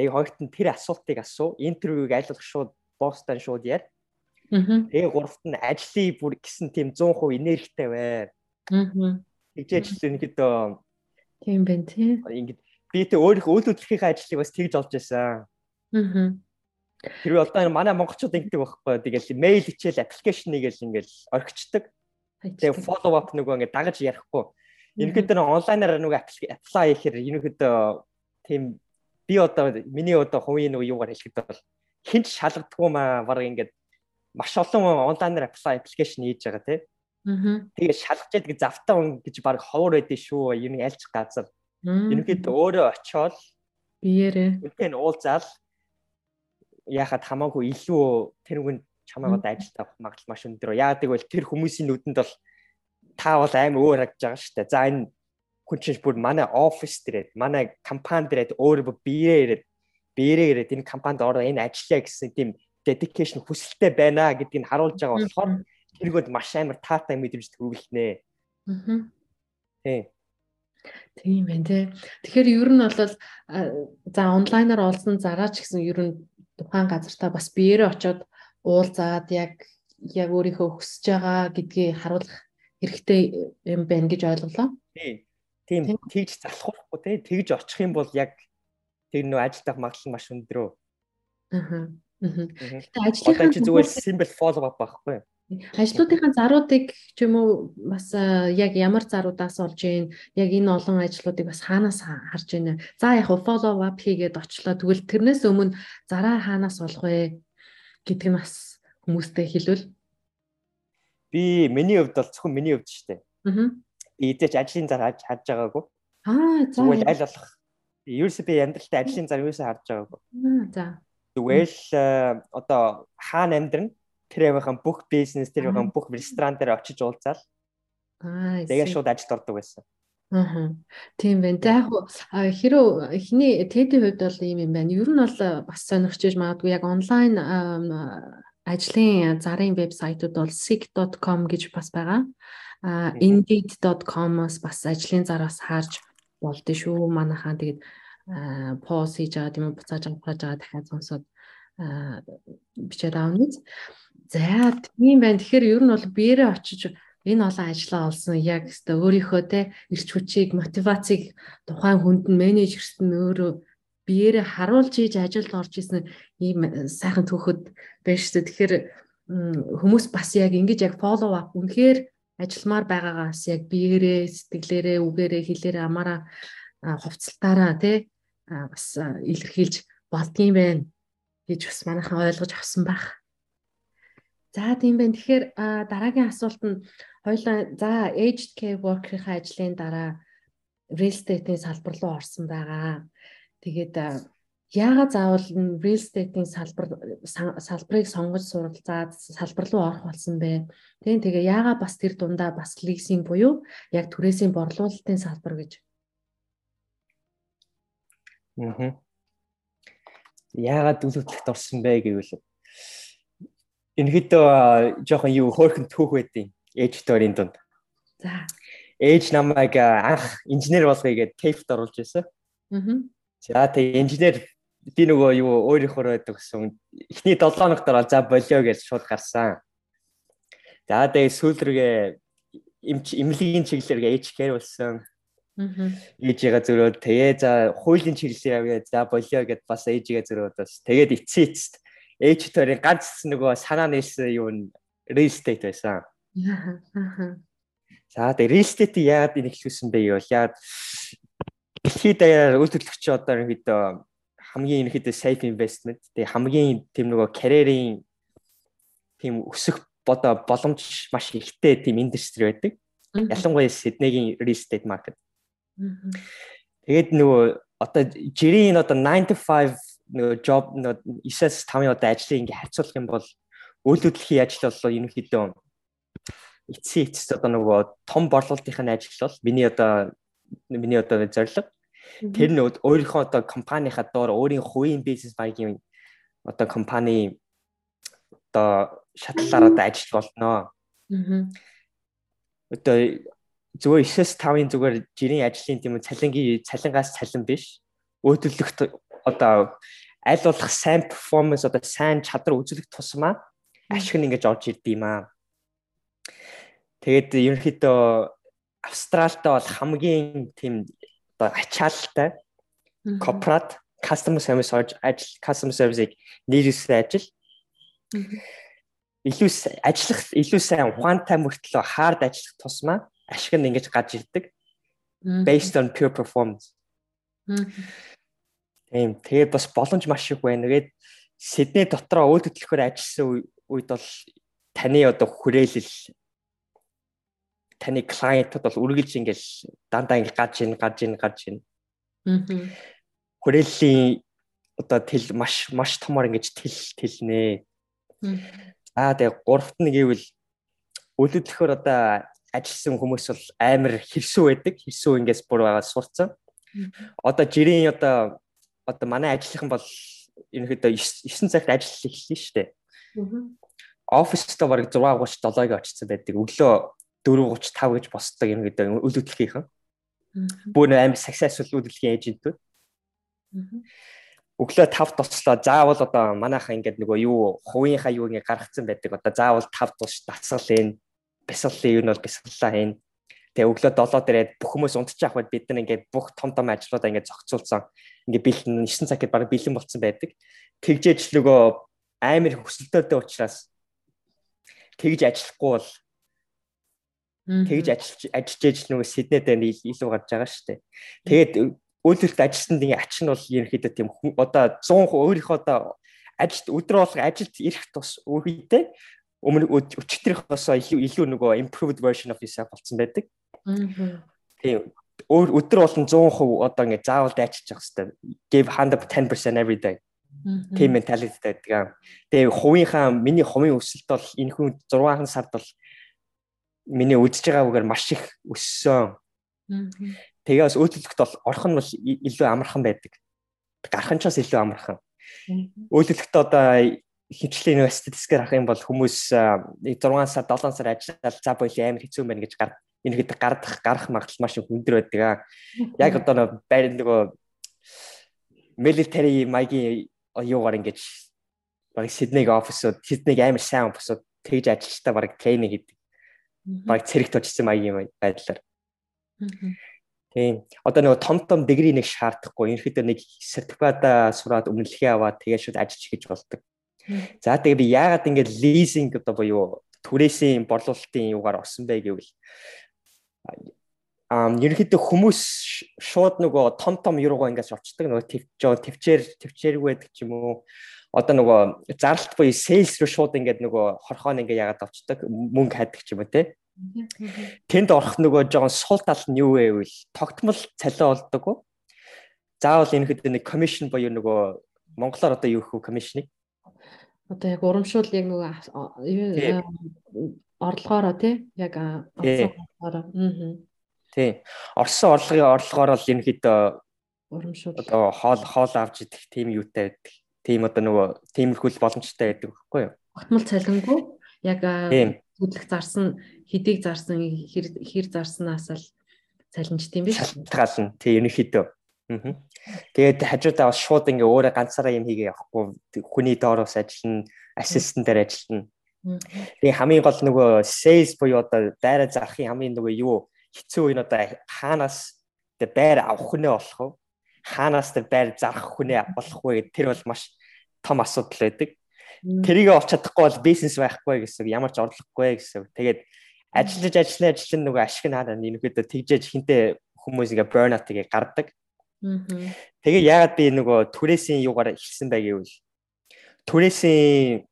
Тэгээ хоёрт нь тэр асуултыг асуу. Интервьюг айлуулах шууд босстой шууд яар. Тэгээ гуравт нь ажлын бүр гэсэн тийм 100% энергитэй бай. Аа. Тэгж ажил ерөнхийдөө тийм байна тий. Ингээд би тэ өөрийнхөө үйл хөдлөлийн ажлыг бас тэгж олж байсан. Аа. Тэр одоо манай монголчууд ингэдэг байхгүй. Тэгэл мэйл хичээл аппликейшнийг л ингээл орхичдаг. Тэгээ follow up нөгөө ингээд дагаж ярихгүй. Ерөнхийдөө онлайнаар нөгөө apply хийхээр ерөнхийдөө тийм би одоо миний одоо хувийн нэг юугаар хэлэхэд бол хинч шалгадгүй маа баг ингээд маш олон онлайнаар apply application хийж байгаа тий. Тэгээ шалгаж яадаг завтаа ун гэж баг ховор байдیں۔ шүү. Юу нэг альч газар. Ерөнхийдөө өөрөө очиод биеэрээ үнтэй нь уулзаал яхад хамаагүй илүү тэр чамайг одоо ажилд авах магадлал маш өндөр. Яагаад гэвэл тэр хүмүүсийн нүдэнд бол та бол амар өөр харагдаж байгаа шүү дээ. За энэ хүн чинь бүр манай офис дээрээ манай компани дээрээ өөрөө биеэ ирээд биеэрээ ирээд энэ компанид ороо энэ ажиллая гэсэн тийм dedication хүсэлтэй байна гэдгийг харуулж байгаа болохоор тэргүүд маш амар таатай мэдрэмж төрүүлнэ. Аа. Тийм. Тийм байна те. Тэгэхээр ер нь бол за онлайнаар олсон зараач гэсэн ер нь тухайн газартаа бас биеэрээ очиод уулзаад яг яг өөрийнхөө хүсэж байгаа гэдгийг харуулах хэрэгтэй юм байна гэж ойлголоо. Тийм тийм тэгж залхахгүй те тэгж очих юм бол яг тэр нөө ажилдах магадлал маш өндрөө. Аа. Гэтэ ажлынхаа зүгээр simple follow up байхгүй. Ажлуудынхаа заруудыг ч юм уу бас яг ямар заруудаас олж ийн яг энэ олон ажлуудыг бас хаанаас харж байна. За яг follow up хийгээд очлоо. Тэгвэл тэрнээс өмнө зараа хаанаас олох вэ гэдг нь бас хүмүүстэй хэлвэл би миний хувьд бол зөвхөн миний хувьд шүү дээ. Аа эдэж ажлын зар харж байгаагүй. Аа за. Тэгвэл аль болох ерөөсөө би амьдралтай ажлын зар юусаа харж байгаагүй. Аа за. Тэгвэл одоо хаана амьдрна? Тэр явахын бүх бизнес, тэр явахын бүх ресторан дээр очиж уулзаал. Аа. Тэгээ шууд ажилд ордог байсан. Аа. Тийм байна. За яг хэрэг эхний TED-ийн хувьд бол ийм юм байна. Ер нь бол бас сонирхчиж магадгүй яг онлайн ажлын зарын вебсайтууд бол sick.com гэж бас байгаа. А indeed.com-оос бас ажлын зараас харж болдөө шүү. Манайхаа тэгээд пост хийж байгаа тийм үү буцааж авахаж байгаа дахиад сонсоод бичээд аавна. За тийм байна. Тэгэхээр ер нь бол биеэрээ очиж энэ олон ажлаа олсон яг өстө өөрийнхөө те эрч хүчийг мотивацийг тухайн хүнд нь менежерт нь өөрөө биеэрээ харуулж ийж ажилд орж исэн ийм сайхан түүхэд байна шүү дээ. Тэгэхээр хүмүүс бас яг ингэж яг follow up үнэхээр ажилмаар байгаагаас яг биеэрээ сэтгэлээрээ үгээрээ хэлээрээ амаараа хувцалтаараа тий бас илэрхийлж болдгийм байх гэж бас манайхан ойлгож авсан байх. За тийм байна. Тэгэхээр дараагийн асуулт нь хоёлаа за aged care worker-ийн ажлын дараа real estate-ийн салбар руу орсон байгаа. Тэгээд яагаад заавал real estate-ийн салбар салбарыг сонгож суралцаад салбар руу орох болсон бэ? Тийм тэгээ яагаад бас тэр дундаа бас leasing буюу яг түрээсийн борлуулалтын салбар гэж. Аа. Яагаад үлэлтэд орсон бэ гэвэл Энэхэд жоохон юу хөөрхөн түүх байдیں۔ Ээж дөрийн дунд. За. Ээж намайг анх инженер болгоё гэд TAFE-д оруулж байсан. Аа. За тэгээ инженер би нөгөө юу өөрийнхөө байдаг гэсэн эхний 7 хоног дараа за болио гэж шууд гарсан. За тэгээ сүүлргээ имлэгийн чиглэлээр care болсон. Ээжигээ зөрөөд тэгээ за хуулийн чиглэлээр явъя за болио гэд бас ээжигээ зөрөөд бас тэгээд эцсийн эцэст ээж төрийн ганц нөгөө санаа нээсэн юу н real estate байсан. За тэгээ real estate яагаад энэ ихлүүлсэн бэ гэвэл яагаад дэлхийд даяар үйл төлөвч одоо ерөнхийдөө хамгийн ерөнхийдөө safe investment тэгээ хамгийн тийм нөгөө карьерийн тийм өсөх бодо боломж маш ихтэй тийм индастри байдаг. Ялангуяа Сиднейгийн real estate market. Тэгээд нөгөө одоо жирийн одоо 9 to 5 нөгөө job нөгөө 9-аас 5-ын одоо ажлыг ингээ харьцуулах юм бол үйл хөдлөлийн ажил бол ерөнхийдөө эцсийн эцэст одоо нөгөө том борлуулалтын ажил бол миний одоо миний одоо зорилго тэр нь өөрийнхөө одоо компанийнхаа доор өөрийн хувийн бизнес багийн одоо компани одоо шатлалаар одоо ажил болно. Аа. Одоо зүгээр 9-аас 5-ын зүгээр жирийн ажлын тийм цалингийн цалингаас цалин биш. Өөдөрлөх одоо аль болох сайн перформанс одоо сайн чадвар үзүүлэх тусмаа ашиг нь ингэж орж ирд юм аа. Тэгээд ерөнхийдөө Австралид бол хамгийн тийм одоо ачаалттай корпорат customer service ажил customer service-ийг нийлүүлсэн ажил. Илүү ажиллах илүү сайн ухаантай мөртлөө хаард ажиллах тусмаа ашиг нь ингэж гарч ирдэг. Based on pure performance. Тийм. Тэгээд бас боломж маш их байна. Тэгээд Сидней дотроо үйл хөдлөхөөр ажилласан үед бол таны одоо хүрээлэл таны клиентууд бол үргэлж ингээл дандаа ингээл гаж ин гаж ин гаж ин. Аа. Хүрээллийн одоо тэл маш маш томор ингэж тэл тэлнэ. Аа тэгээ гуравт нь гэвэл үйл хөдлөхөөр одоо ажилласан хүмүүс бол амар хэрсүү байдаг. Хэрсүү ингээс бүр байгаа сурцсан. Одоо жирийн одоо одоо манай ажлынхан бол ерөнхийдөө 9 цагт ажил эхэлсэн шүү дээ. Оффистоо бараг 6:37-ыг очсон байдаг. Өглөө 4:35 гэж босдог ерөнхийдөө үйл хөдлөхийнхэн. Бүр амар successful үйл хөдлөлийн эйжентүүд. Өглөө 5 туслаа заавал одоо манайхаа ингээд нөгөө юу хувийнхаа юу ингээд гаргацсан байдаг. Одоо заавал 5 тус дасгал хийн. Бясаллын юу нь бол бясаллаа хийн Тэгээ өглөө 7 дээрээ бүх хүмүүс унтчих байхад бид нар ингээд бүх том том ажлуудаа ингээд зохицуулсан. Ингээд бэлэн 9 цаг гээд бараг бэлэн болцсон байдаг. Тэгжээч нөгөө амар хөсөлтөөтэй учраас тэгж ажиллахгүй бол тэгж ажиллаж ажиллаж нөгөө Сиднейд илүү гарч байгаа шүү дээ. Тэгээд үйлдвэрт ажилласанд ингээ ач нь бол ерөнхийдөө тийм одоо 100% өөрийнхөө одоо ажилд өдрөө болго ажилд ирэх тус үедээ өмнө өчтөрийнхөөс илүү нөгөө improved version of yourself болсон байдаг. Тийм. Өдөр болгон 100% одоо ингэ заавал дайчиж явах хэрэгтэй. Give 110% every day. Тийм менталити байдаг. Тэгээ хувийнхаа миний хувийн өсөлт бол энэ хүн 6 сард бол миний үдж байгаагаар маш их өссөн. Тэгээ бас үйлдвэрлэхэд бол орох нь бол илүү амархан байдаг. Гарах нь ч бас илүү амархан. Үйлдвэрлэхэд одоо хичлийн статистикээр харах юм бол хүмүүс 6 сар 7 сар ажиллаад за боёо амар хэцүү байна гэж гар энэ хэд гардах гарах магадлал маш өндөр байдаг. Яг одоо байр нөгөө military маягийн юугаар ингэж баг Сиднейг офисууд Сиднейг амар сайн офисууд тэгж ажилчтай баг тренинг хийдэг. Баг цэрэгт очсон маягийн байдлаар. Тийм. Одоо нөгөө том том дэгри нэг шаардахгүй. Ерөнхийдөө нэг сертификат сураад өмнөлхий аваад тэгээд шууд ажиллаж хийж болдог. За тэгээ би яагаад ингэж лизинг одоо буюу түрээсийн борлуулалтын юугаар орсон бэ гэвэл ам ерөнхийдөө хүмүүс шууд нөгөө том том юугаа ингээс очдөг нөгөө твчөө твчээр твчээргүй байдаг ч юм уу. Одоо нөгөө зарлалт буюу сейлс руу шууд ингээд нөгөө хорхоо ингээ яагаад авчдаг мөнгө хайдаг ч юм уу те. Тэнд орох нөгөө жоохон сул тал нь юу вэ гэвэл тогтмол цалин олдог. Заавал энэ хэд нэг commission буюу нөгөө монголоор одоо юу хөө commission-ыг одоо яг урамшуул яг нөгөө орлогоороо тий яг орсон орлогоороо аа Тий. Орсон орлогын орлогоор л хэд урамшуул одоо хоол хоол авч идэх тийм юутай байдаг. Тийм одоо нөгөө тиймэрхүүл боломжтой байдаг байхгүй юу? Огтмол цалингүй яг хөдлөх зарсан хэдийг зарсан хэр хэр зарснаас л цалинж тийм биш. Шалтгаална. Тий ерөнхийдөө. Аа. Тэгээд хажуудаа бас шууд ингээ өөрөө ганцаараа юм хийгээ явахгүй хүний доороос ажиллана, ассистентээр ажиллана. Тэгээ хамгийн гол нөгөө sales буюу одоо дайраа зарахын хамгийн нөгөө юу хэцүү үе одоо хаанаас тэр байр авах хүнээ болох вэ? Хаанаас тэр байр зарах хүнээ болох вэ гэдэг тэр бол маш том асуудал байдаг. Тэрийг олж чадахгүй бол бизнес байхгүй гэсэн ямар ч орлогогүй гэсэн. Тэгээд ажиллаж ажиллаа ажиллана нөгөө ашиг нь хараа нэгнэдээ тэгжээж хинтээ хүмүүс ингээ burnout гээ гардаг. Тэгээ яагаад би нөгөө түрээсийн юугаар ихсэн бэ гэвэл түрээсийн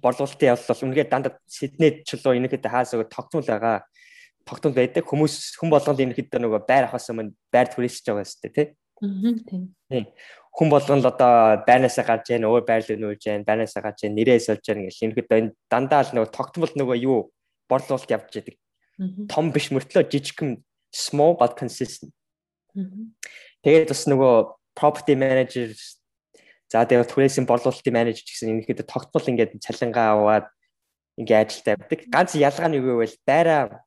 борлуулалтын явдал бол үнэхээр дандаа Сиднейд ч лөө энэхэд хаасаа тогтмол байгаа тогтмол байдаг. Хүмүүс хүн болгонд ерөнхийдөө нөгөө байр авахаас өмнө байр түрээсэж байгаа шүү дээ, тий? Аа тийм. Хүн болгонд одоо байрнаасаа гарч яана, өөр байр руу нүүж яана, байрнаасаа гарч яана, нэрээ сольж яана гэх ерөнхийдөө энэ дандаа л нөгөө тогтмол нөгөө юу борлуулалт явж байдаг. Том биш мөртлөө жижигхэн small but consistent. Тэгээд бас нөгөө property manager за тэгээд түрээсийн борлуулалтын менежер гэсэн ерөнхийдөө тогтмол ингээд цалингаа аваад ингээд ажилд авдаг. Ганц ялгаа нь юу гэвэл байраа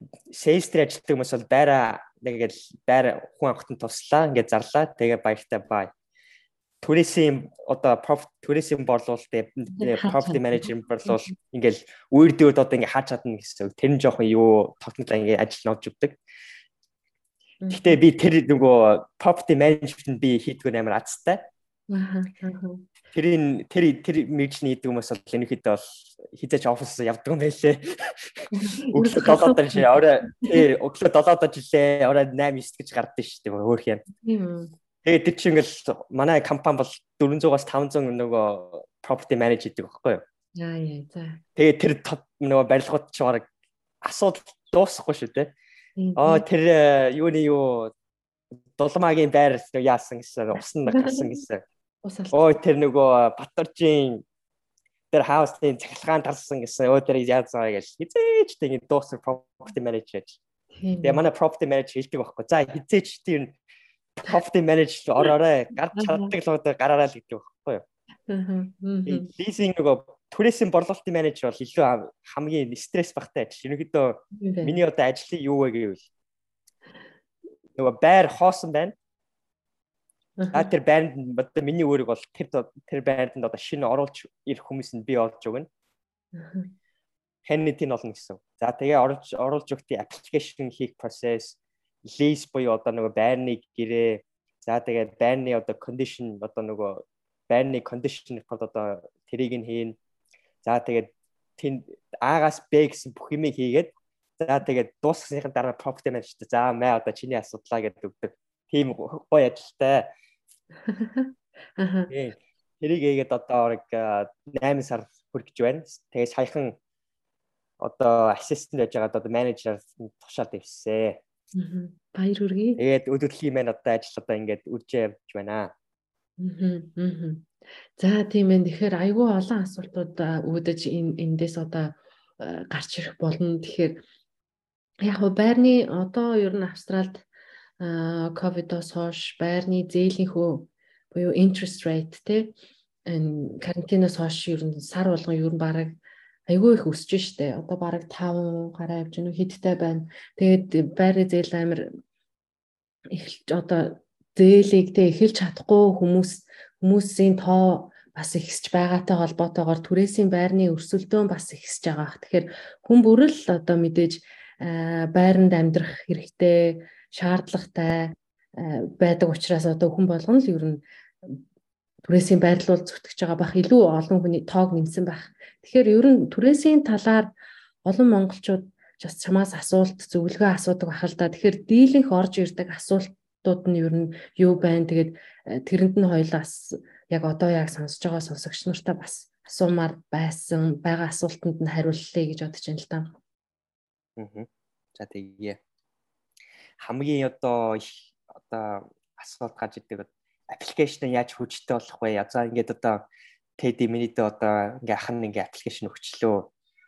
дээр ажилладаг хүмүүс бол байраа нэгэл байр хүн авахтан туслаа ингээд зарлаа тэгээ баяртай бай. Түрээсийн одоо profit түрээсийн борлуулалт property manager борлуул ингээл үер дээд одоо ингээ хаач чадна гэсэн. Тэр нь жоохон юу тогтмол ингээ ажил нодж өгдөг. Гэхдээ би тэр нөгөө property management би хийдгүү амар азтай. Аа. Тэрийн тэр тэр мэржний идэг хүмүүс бол энэхэд бол хизээч офис явдаг юм байлээ. Өглөө 7-д шээ орой тий өглөө 7-д жилээ орой 8 9 гэж гардсан шүү дээ өөр юм. Тэгээд тэр чинь ингээл манай компани бол 400-аас 500 нөгөө property manage гэдэг байхгүй юу? Яа яа за. Тэгээд тэр нөгөө барилгууд чи бараг асуудал дуусахгүй шүү дээ. Аа тэр э, юуны юу? Дулмаагийн байр яасан гэсэн усан гарсан гэсэн. Ой тэр нөгөө Батаржийн тэр хаустын цахилгаан тарсан гэсэн өө тэр байгаа гэж. Хизээч тийм дуусар property manager гэж. Тэгээ манай property manager хэлдэг байхгүй. За хизээч тийм property manager ороорой гарч чаддаг л одоо гараараа л гэдэг байхгүй юу. Аа. Leasing нөгөө түрээсийн борлуулалтын менежер бол илүү хамгийн стресс багтай ажил. Ерөнхийдөө миний одоо ажлын юу вэ гэвэл нөгөө байр хоосон байна. А тэр байранд одоо миний өөрийг бол тэр тэр байранд одоо шинэ оруулж ирэх хүмүүс нь би олж өгнө. Хэнэ тийм олно гэсэн. За тэгээ оруулж оруулж өгтий аппликейшн хийх процесс, lease буюу одоо нөгөө байрны гэрээ, за тэгээд байрны одоо condition одоо нөгөө байрны report одоо тэрийг нь хийн. За тэгээд тэнд аагаас Б гэсэн бүх юмыг хийгээд за тэгээд дуусгасныхаа дараа property manager за мэ одоо чиний асуудлаа гэдэг өгдөг. Тийм гоё ажилтай. Тэрийг ийгээд одоо нэг 8 сар хүргэж байна. Тэгээ саяхан одоо ассистент байж байгаад одоо менежер тушаад ивсээ. Аа. Баяр хүргэе. Тэгээд өдөртлийн маань одоо ажил одоо ингээд үржээ явж байна. Аа. За тийм ээ. Тэгэхээр айгүй олон асуултууд үүдэж энэ эндээс одоо гарч ирэх болно. Тэгэхээр Яг нь байрны одоо ер нь Австралид ковидос хойш байрны зээлийнхөө буюу interest rate те карантиноос хойш ер нь сар болгон ер нь бараг айгүй их өсөж штэ. Одоо бараг 5 гараа явж гэнэ хидтэй байна. Тэгээд байрны зээл амир эхэлж одоо зээлийг те эхэлж чадахгүй хүмүүс хүмүүсийн тоо бас ихсэж байгаатай холбоотойгоор түрээсийн байрны өрсөлдөөн бас ихсэж байгаа. Тэгэхээр хүн бүрэл одоо мэдээж байранд амьдрах хэрэгтэй, шаардлагатай байдаг учраас одоо хүн болгоно л ер нь түрээсийн байрлал зүтгэж байгаа бах илүү олон хүний тоог нэмсэн байх. Тэгэхээр ер нь түрээсийн талаар олон монголчууд бас чамаас асуулт зөвлөгөө асуудаг бах л да. Тэгэхээр дийлэнх орж ирдэг асуултууд нь ер нь юу байна? Тэгээд э, тэрэнд нь хоёлаас яг одоо яг сонсож байгаа сонсогч нартай бас асуумаар байсан байгаа асуултанд нь хариуллаа гэж бодож байна л да. Аа. За тэгье. Хамгийн одоо их одоо асуулт гарч идэг аппликейшн яаж хүчтэй болох вэ? За ингээд одоо Teddy Minute одоо ингээ ах нь ингээ аппликейшн өгчлөө.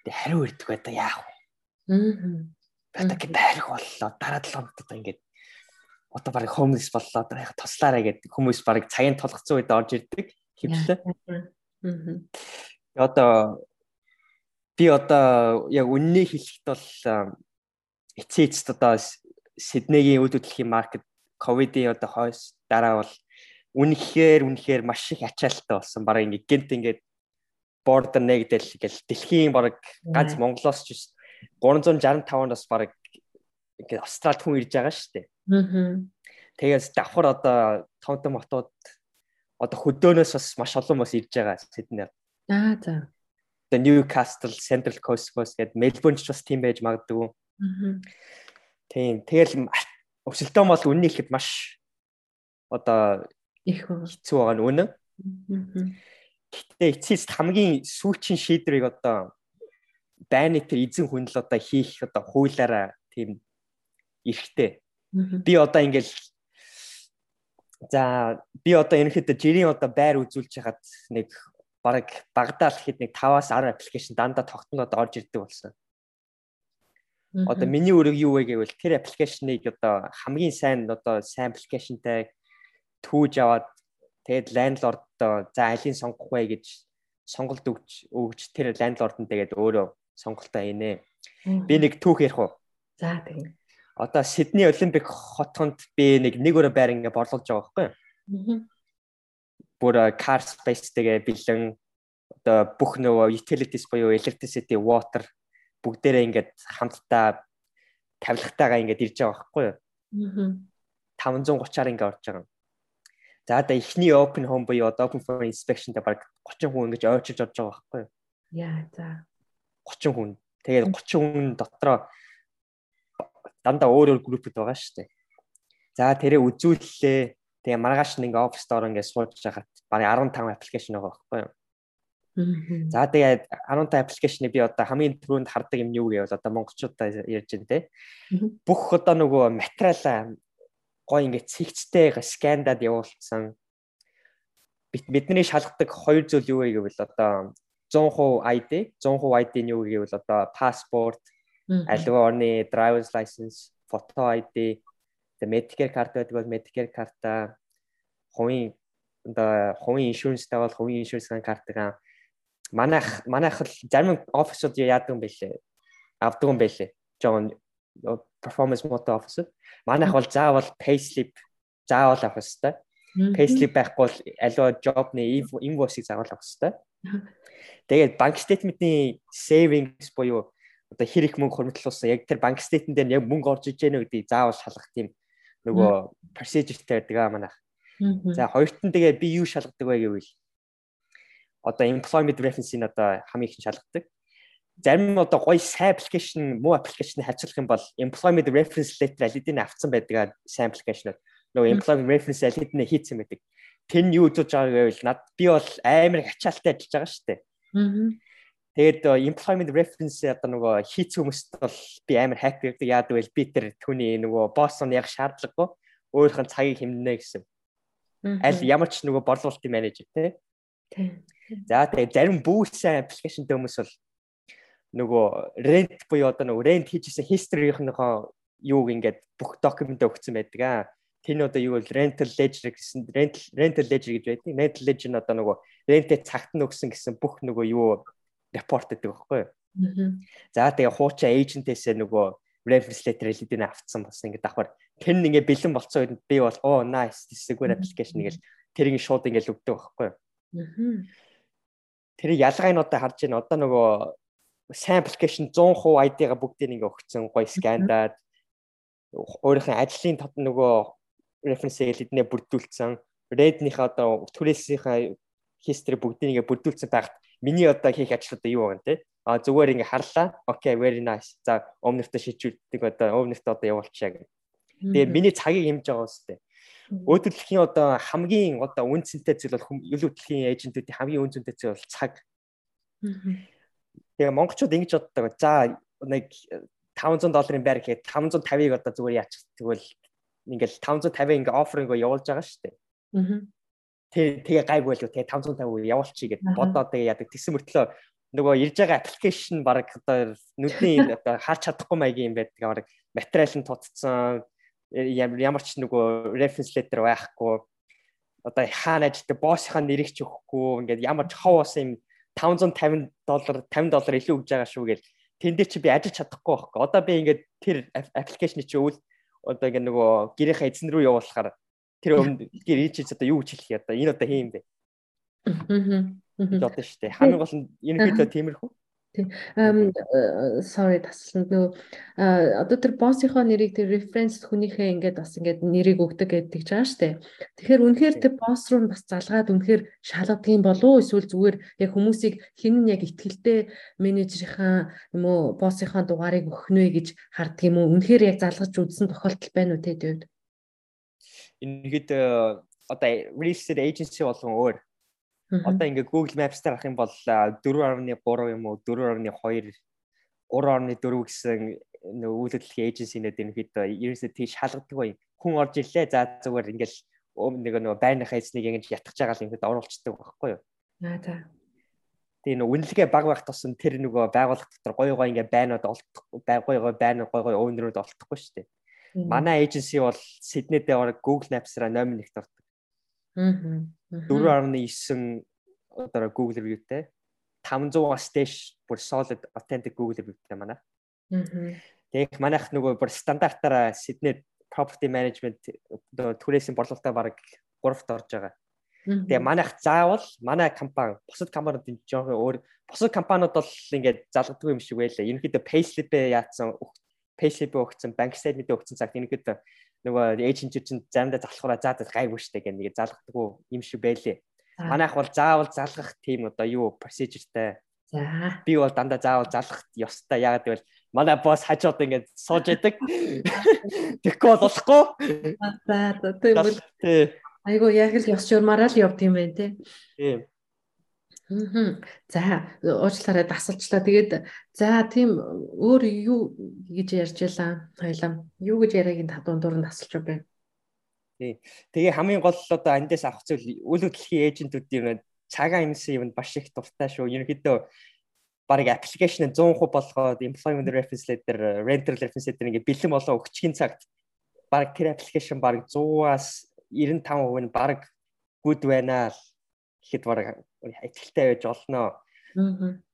Тэг хариу ирдэг байдаг яах вэ? Аа. Ингээ байрах боллоо. Дараа 7 хоногт одоо ингээ одоо баг homeless боллоо. Одоо яг туслаарай гэдэг хүмүүс баг цагийн тулгцсан үед орж ирдэг хөвчлээ. Аа. Одоо би одоо яг үннийг хэлэхэд бол эцээ эцэд одоо Сиднейгийн үйл хөдлөлийн маркет ковидын одоо хойш дараа бол үнэхээр үнэхээр маш их ачаалттай болсон. Бараг ингэ гинт ингээд бордер нэгдэл гэл дэлхийн бараг ганц Монголоос ч 365-аас бараг ингээд Австралид хүн ирж байгаа шүү дээ. Аа. Тэгээс давхар одоо том том хотууд одоо хөдөөнөөс бас маш олон бас ирж байгаа Сиднейд. Аа за. The Newcastle, Central Coast Coast гэдэг Melbourne ч бас тийм байж магадгүй. Аа. Тийм. Тэгэл өсөлтөө бол үнэн ихэд маш одоо их хэцүү байгаа нь үнэн. Гэхдээ эцэст хамгийн сүүлчийн шийдвэрийг одоо байны тэр эзэн хүн л одоо хийх одоо хуулаараа тийм эрэхтэй. Би одоо ингээл за би одоо ерөнхийдөө жирийн одоо байр үзүүлж хахад нэг бараг багадаа л хэд нэг 5-аас 10 аппликейшн дандаа тогтноод орж ирдэг болсон. Одоо миний үүрэг юу вэ гэвэл тэр аппликейшнийг одоо хамгийн сайн одоо сайн аппликейшнтай түүж аваад тэгээд ландлорддоо за алийг сонгох вэ гэж сонголт өгч өгч тэр ландлорд нь тэгээд өөрөө сонголтооийнэ. Би нэг түүх ярих уу? За тийм. Одоо Сидней Олимпик хотхонд би нэг нэг өрөө байр ингээ борлуулж байгаа байхгүй юу? Бүр car space-тэйгээ бэлэн одоо бүх нөгөө utilities буюу electricity, water бүгдээрээ ингээд хамтдаа тавилгатайгаа ингээд ирж байгаа байхгүй юу? 530-аар ингээд орж байгаа. За одоо эхний open home буюу одоо open for inspection дээр баг 30 хүн ингэж ойчилж орж байгаа байхгүй юу? Яа за. 30 хүн. Тэгээд 30 хүн дотроо дандаа өөр өөр группуд байгаа шүү дээ. За тэрээ үзүүллээ. Тэгээ маргааш нэг оффис доор ингэ сууж байхад барыг 15 аппликейшн байгаа байхгүй юу? За тэгээд 15 аппликейшнийг би одоо хамгийн түрүүнд хардаг юм юу гэвэл одоо монголчуудаа ярьж байна те. Бүх одоо нөгөө материал гой ингээд цэгцтэй скандад явуулсан. Бидний шалгадаг хоёр зүйл юу вэ гэвэл одоо 100% ID, 100% ID нь юу гэвэл одоо паспорт, аливаа орны driver's license, photo ID, the Medicare карт байдаг бол Medicare карта, хувийн одоо хувийн иншүрэнстэй бол хувийн иншүрэнсийн картгаа манайх манайх л зарим офисууд яадаг юм бэлээ. Авдаг юм бэлээ. Жон performance mode officer. Манайх бол заавал payslip заавал авах хэрэгтэй. Payslip байхгүй бол аливаа jobны invoice-ийг заавал авах хэрэгтэй. Тэгээд банк statement-ийн savings буюу одоо хэр их мөнгө хөрмөтлүүлсэн яг тэр банк statement дээр яг мөнгө орж иж гэнэ гэдгийг заавал шалгах тийм нөгөө procedure-тэй байдаг аа манайх. За хоёрт нь тэгээ би юу шалгадаг вэ гэвэл одоо employment reference-ийн одоо хамгийн их шалгадаг зарим одоо гоё сайн аппликейшн муу аппликейшнийг харьцуулах юм бол employment reference letter алидын авцсан байдаг сайн аппликейшнууд нөгөө employment reference алидны хийцэн байдаг. Тэр нь юу үзэж байгааг гэвэл над би бол амар ачаалттай ажиллаж байгаа шүү дээ. Тэгээд employment reference одоо нөгөө хийц хүмүүст бол би амар хайп гэдэг яадаг вэ би тэр түүний нөгөө босс нь яг шаардлагагүй өөрийнх нь цагийг хэмнэнэ гэсэн. Аль ямар ч нөгөө борлуулалтын менежер тий. За тэгээд зарим бүүсэн аппликейшнтэй хүмүүс бол нөгөө rent буюу одоо нөгөө rent хийжсэн history-ийнхнийхоо юуг ингээд бүх документ өгсөн байдаг аа. Тэний одоо юу вэ? rental ledger гэсэн rental rental ledger гэж байдаг. Rental ledger нь одоо нөгөө rent-ээ цагт нь өгсөн гэсэн бүх нөгөө юу репорт гэдэг байхгүй юу? За тэгээ хуучин эйжентээсээ нөгөө reference letter хэлэдийн авцсан бас ингээд давхар тэр нь ингээд бэлэн болцсон үед би бол оо nice good application гэж тэрийг шууд ингээд өгдөг байхгүй юу? Тэр одоо харж байна. Одоо нөгөө сайн аппликейшн 100% ID-га бүгдийг ингээ өгсөн гоё скандаад өөрийнхөө ажлын тод нөгөө референсийг эднээ бүрдүүлсэн. Red-ийнхээ одоо түрээсийнхээ history бүгдийг ингээ бүрдүүлсэн байхад миний одоо хийх ажил одоо юу байгаа нэ? А зүгээр ингээ харлаа. Окей, very nice. За өмнөртөө шийдвэрдэг одоо өмнөртөө одоо явуулчихъя гэх. Тэгээ миний цагийг хэмж байгаа үстэй. Өөдөрлөхийн одоо хамгийн одоо үн цэнтэй зүйл бол өлөвдлөхийн эйжентүүдийн хамгийн үн цэнтэй зүйл бол цаг. Тэгээ монголчууд ингэж боддог. За нэг 500 долларын байр гэхэд 550-ыг одоо зүгээр яачих тэгвэл ингээл 550 ингээ офферинг явуулж байгаа шүү дээ. Тэг тэгээ гайгүй л тэгээ 550 явуулчих гэд бодоод тэгээ яадаг. Тэгсэн мөртлөө нөгөө ирж байгаа аппликейшн баг одоо нүдний одоо харж чадахгүй маягийн юм байдаг. Баг материал нь тутцсан ямар ч нөгөө reference letter байхгүй. Одоо хаана ажилладаг боссынхаа нэрийг ч өгөхгүй. Ингээд ямар ч ховоос юм 550 доллар 50 доллар илүү өгж байгаа шүү гэл тэн дээр чи би ажиллаж чадахгүй байхгүй. Одоо би ингээд тэр аппликейшн чи өвөл одоо ингээд нөгөө гэрийнхээ эзэн рүү явуулахаар тэр өмнө гэр ичиж одоо юу гэж хэлэх юм одоо энэ одоо хийм бэ. Аа. Одоо шүү дээ. Хамгийн гол нь энэ хэд тиймэрхүү. Тийм. Эм sorry тасланд нөө одоо тэр боссийнхоо нэрийг тэр reference хүнийхээ ингээд бас ингээд нэрийг өгдөг гэдэг ч байгаа штэ. Тэгэхээр үнэхээр тэр босс руу бас залгаад үнэхээр шалгадгийн болов уу эсвэл зүгээр яг хүмүүсийг хин нь яг ихтгэлтэй менежерийнхаа юм уу боссийнхаа дугаарыг өгөх нэ гэж харддаг юм уу? Үнэхээр яг залгаж үзсэн тохиолдол байна уу тэд үед? Ингээд одоо real estate agency болгон өөр Одоо ингээ Google Maps дээр авах юм бол 4.3 юм уу 4.2 3.4 гэсэн нөгөө үйл хөдлөлийн эйженсинууд ерөнхийдөө ерөөсөө тийш шалгадаг бай. Хүн орж ирлээ. За зүгээр ингээл нэг нөгөө байрныхаа эзнийг ингэж ятгах жагаал ингээд оруулцдаг байхгүй юу? Аа за. Тэгээ нөгөө үнэлгээ баг байх тусам тэр нөгөө байгууллага дотор гоё гоё ингээ байнууд олдох гоё гоё байнууд гоё гоё өвнөрүүд олдохгүй шүү дээ. Манай эйженси бол Сиднейдээ Google Maps-аараа номер нэгт ордог. Аа. 4.9 одоо Google review-тэй 500-аас дээш бүр solid authentic Google review-тэй манай. Аа. Тэгэх манайх нөгөө бүр стандартаараа Sydney property management түрээсийн борлуулалтаа баг 3-т орж байгаа. Тэгээ манайх заавал манай компани бусад компаниуд энэ жоохон өөр бусад компаниуд бол ингээд залгадаг юм шиг байлаа. Ерөнхийдөө payslip-ээ яатсан payslip өгсөн, bank statement өгсөн цагт ерөнхийдөө нөгөө эйжент чинь заримдаа залхахаараа заа заа гайгүй штэ гэх нэг залгадаг юм шиг байлээ. Манайх бол заавал залгах тийм одоо юу процедуртай. За. Би бол дандаа заавал залгах ёстой. Яагаад гэвэл манай босс хажууд ингээд сууж яадаг. Тэгэхгүй бол болохгүй. За за тийм. Айгу яг л ёс журмаараа л явд юм байна те. Тийм. За уучлаарай дасалчлаа. Тэгээд за тийм өөр юу гэж ярьж ялаа хоёлаа. Юу гэж яриаг энэ дундуур нь тасалж байна. Тий. Тэгээ хамгийн гол одоо андээс авах зүйл үйл хөдлөлийн эйжентүүдийн цагаан юмсан юм баш их дуртай шүү. Ерөнхийдөө баг аппликейшн 100% болгоод employment reference letter, rental reference letter ингээ бэлэн болоо өгчгийн цагт баг тэр аппликейшн баг 100-аас 95% нь баг good байна л гэхэд баг ихтэй байж олноо.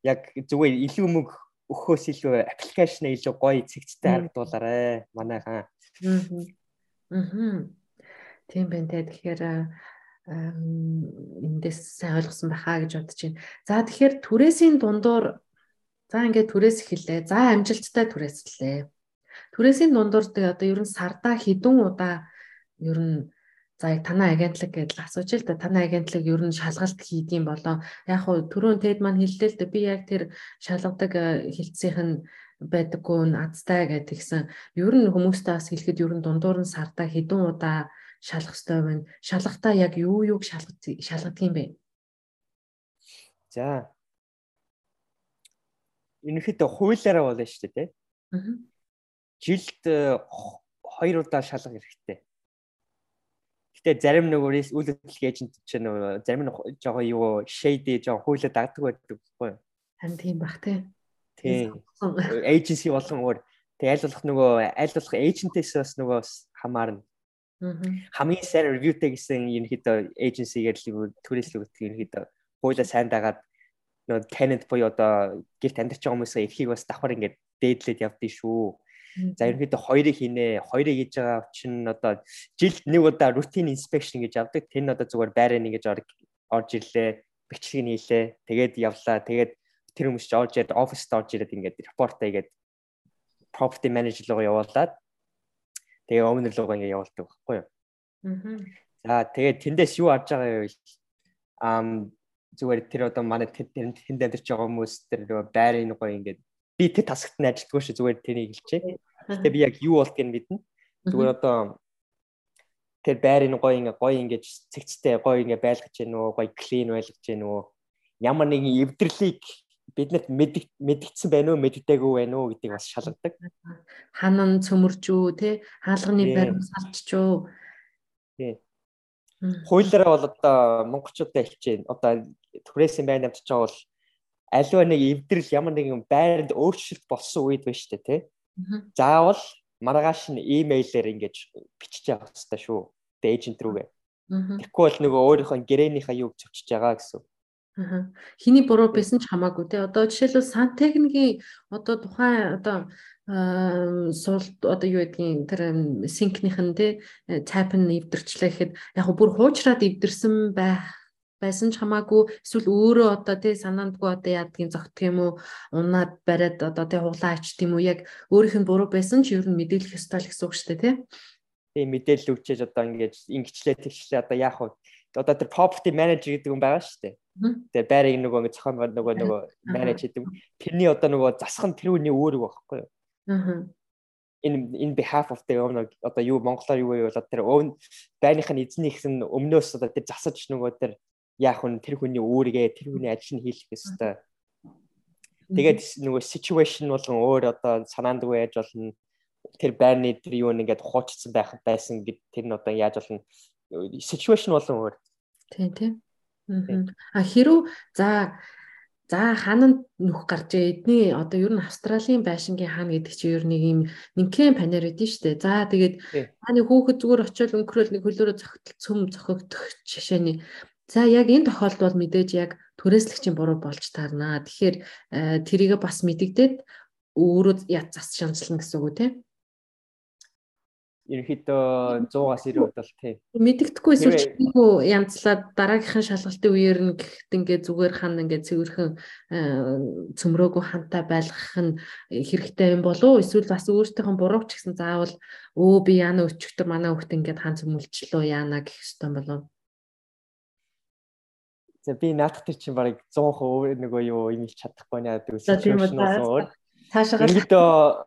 Яг зүгээр илүү мөнгө өгөхөөс илүү аппликейшн илүү гоё цэгцтэй харагдуулаарэ манайхаа. Аа. Тийм байна те. Тэгэхээр эндээс сайн ойлгосон байхаа гэж бодож байна. За тэгэхээр түрээсийн дундуур за ингээд түрээс эхэллээ. За амжилттай түрээслээ. Түрээсийн дундуур одоо ер нь сардаа хідэн удаа ер нь За яг танай агентлаг гэдэл асууж л да. Танай агентлаг ер нь шалгалт хийдгийм болоо. Яг хуу түрүүн тед маань хэллээ л да. Би яг тэр шалгадаг э, хилцсийнх нь байдаггүй азтай гэдгийгсэн. Ер нь хүмүүстэй бас хэлэхэд ер нь дундуур нь сардаа хэдэн удаа шалгах ёстой байна. Шалгахтаа яг юу юуг шалгах шалгадаг юм бэ? За. Энэхэд хуулиараа болно шүү дээ тий Жилд э, хоёр удаа шалгах хэрэгтэй Гэтэ зарим нөгөө үйл хөдлөлийн эйжент чинь нөгөө зарим нь жоохон юу shady жоохон хуулиа дагдаг байдаг байхгүй юу? Харин тийм бах тий. Тийм. Agency болгон өөр. Тэг аль болох нөгөө аль болох agent-ээс бас нөгөө хамаарна. Хамгийн сайн reviewтэй гэсэн ерөнхийдөө agency-гээр л өгдөг ерөнхийдөө хуулаа сайн дагаад нөгөө tenant буюу одоо гэрт амьдарч байгаа хүмүүсээ эрхийг бас давхар ингээд дээдлээд явдгийг шүү. За ерөнхийдөө хоёрыг хийнэ. Хоёрыг хийж байгаа чинь одоо жилд нэг удаа routine inspection гэж авдаг. Тэр нь одоо зүгээр байраа нэг гэж орж ирлээ. Бичлэг нь хийлээ. Тэгээд явлаа. Тэгээд тэр хүмүүс ч орж ирээд оффист орж ирээд ингээд репорт хийгээд property manager руу явуулаад тэгээ owner руу ингээд явуулдаг байхгүй юу. Аа. За тэгээд тэндээс юу авч байгаа вэ? Ам зүгээр тэр одоо манай тэнд амьдарч байгаа хүмүүс тэр байрын гоё ингээд би тэр тасагт нь ажилтгүй шүү зүгээр тэрийг хэлчихэ. Гэтэ би яг юу болдгийг мэднэ. Зүгээр одоо тэр байрын гоё ингээ гоё ингээ цэгцтэй гоё ингээ байлгаж гэнэ үү гоё клин байлгаж гэнэ үү ямар нэгэн эвдэрлийг биднэрт мэдгдсэн байна уу мэддэггүй байна уу гэдгийг бас шалгадаг. Ханан цөмөржүү те хаалганы барим салччуу. Тий. Хуулиараа бол одоо монголчуудаа хэлчихээн. Одоо түрээсийн байр намтж байгаа бол аливаа нэг эвдрэл ямар нэгэн байранд өөрчлөлт болсон үед байна шүү дээ тий. Заавал маргааш нь имэйлээр ингэж бичиж явах хэрэгтэй шүү. Тэгээ эйжент рүүгээ. Тэгэхгүй бол нөгөө өөрийнхөө гэрээнийхээ юуг зөвчж байгаа гэсэн. Хиний буруу байсан ч хамаагүй те. Одоо жишээлбэл сантехникийн одоо тухайн одоо суул одоо юу гэдгийг тэр синкнийх нь те тайп нь эвдэрчлээ гэхэд яг бүр хуучраад эвдэрсэн байх байсан ч хамаагүй эсвэл өөрөө одоо тий санаандгүй одоо яадгийн зогтг юм уу? Унаад бариад одоо тий хуглаа ачт юм уу? Яг өөрийнх нь буруу байсан ч ер нь мэдээлэх ёстой л гэсэн үг шүү дээ тий. Тий мэдээлэл өгчээж одоо ингэж ингэчлээ тэгчлээ одоо яах вэ? Одоо тэр property manager гэдэг хүн байгаа шүү дээ. Тэгээ байрыг нөгөө ингэ зохион нөгөө нөгөө manage гэдэг. Тэрний одоо нөгөө засах нь тэр хүний өөрөө байхгүй юу? Аа in in behalf of the owner одоо юу монголоор юу вэ? Бол тэр байрных нь эзнийх нь өмнөөс одоо тэр засаж нөгөө тэр яах вэ? Тэр хүний үүргээ тэр хүний ажил нь хийх ёстой. Тэгээд нөгөө situation болгон өөр одоо санаандгүй яаж болно? Тэр байрны тэр юу нэгээд хуучсан байх байсан гэд тэр нь одоо яаж болно? situation болон өөр. Тийм тийм. А хэрүү за за хаана нүх гарч эдний одоо ер нь Австралийн байшингийн хаана гэдэг чинь ер нэг юм нэгэн панер байдэн штэ. За тэгээд хааны хүүхэд зүгээр очиод өнгөрөөл нэг хөлөөрөө зохитол цөм зохигдох жишээний За яг энэ тохиолдолд мэдээж яг түрээслэгчийн буруу болж таарнаа. Тэгэхээр э, тэрийг бас мэдэгдээд өөрөө яд зас шанслна гэсэн үг тийм. Ерөнхийдөө 100-аас 90 удаа тийм. Мэдэгдэхгүй эсвэл чиггүй янзлаад дараагийнхын шалгалтын үеэр нь гэхэд ингээ зүгээр хан ингээ цэвэрхэн э, цөмрөөгүй хантай байлгах нь хэрэгтэй юм болов уу? Эсвэл бас өөртөөхөн бурууч гэсэн заавал өө би яана өчигдөр манай хүүхд ингээд хан цөмөлчлөө яана гэх хэвээр болов уу? За би наадах тэр чинь барыг 100% нөгөө юу юм хийж чадахгүй наа гэдэг situation Цаашаа Ингээд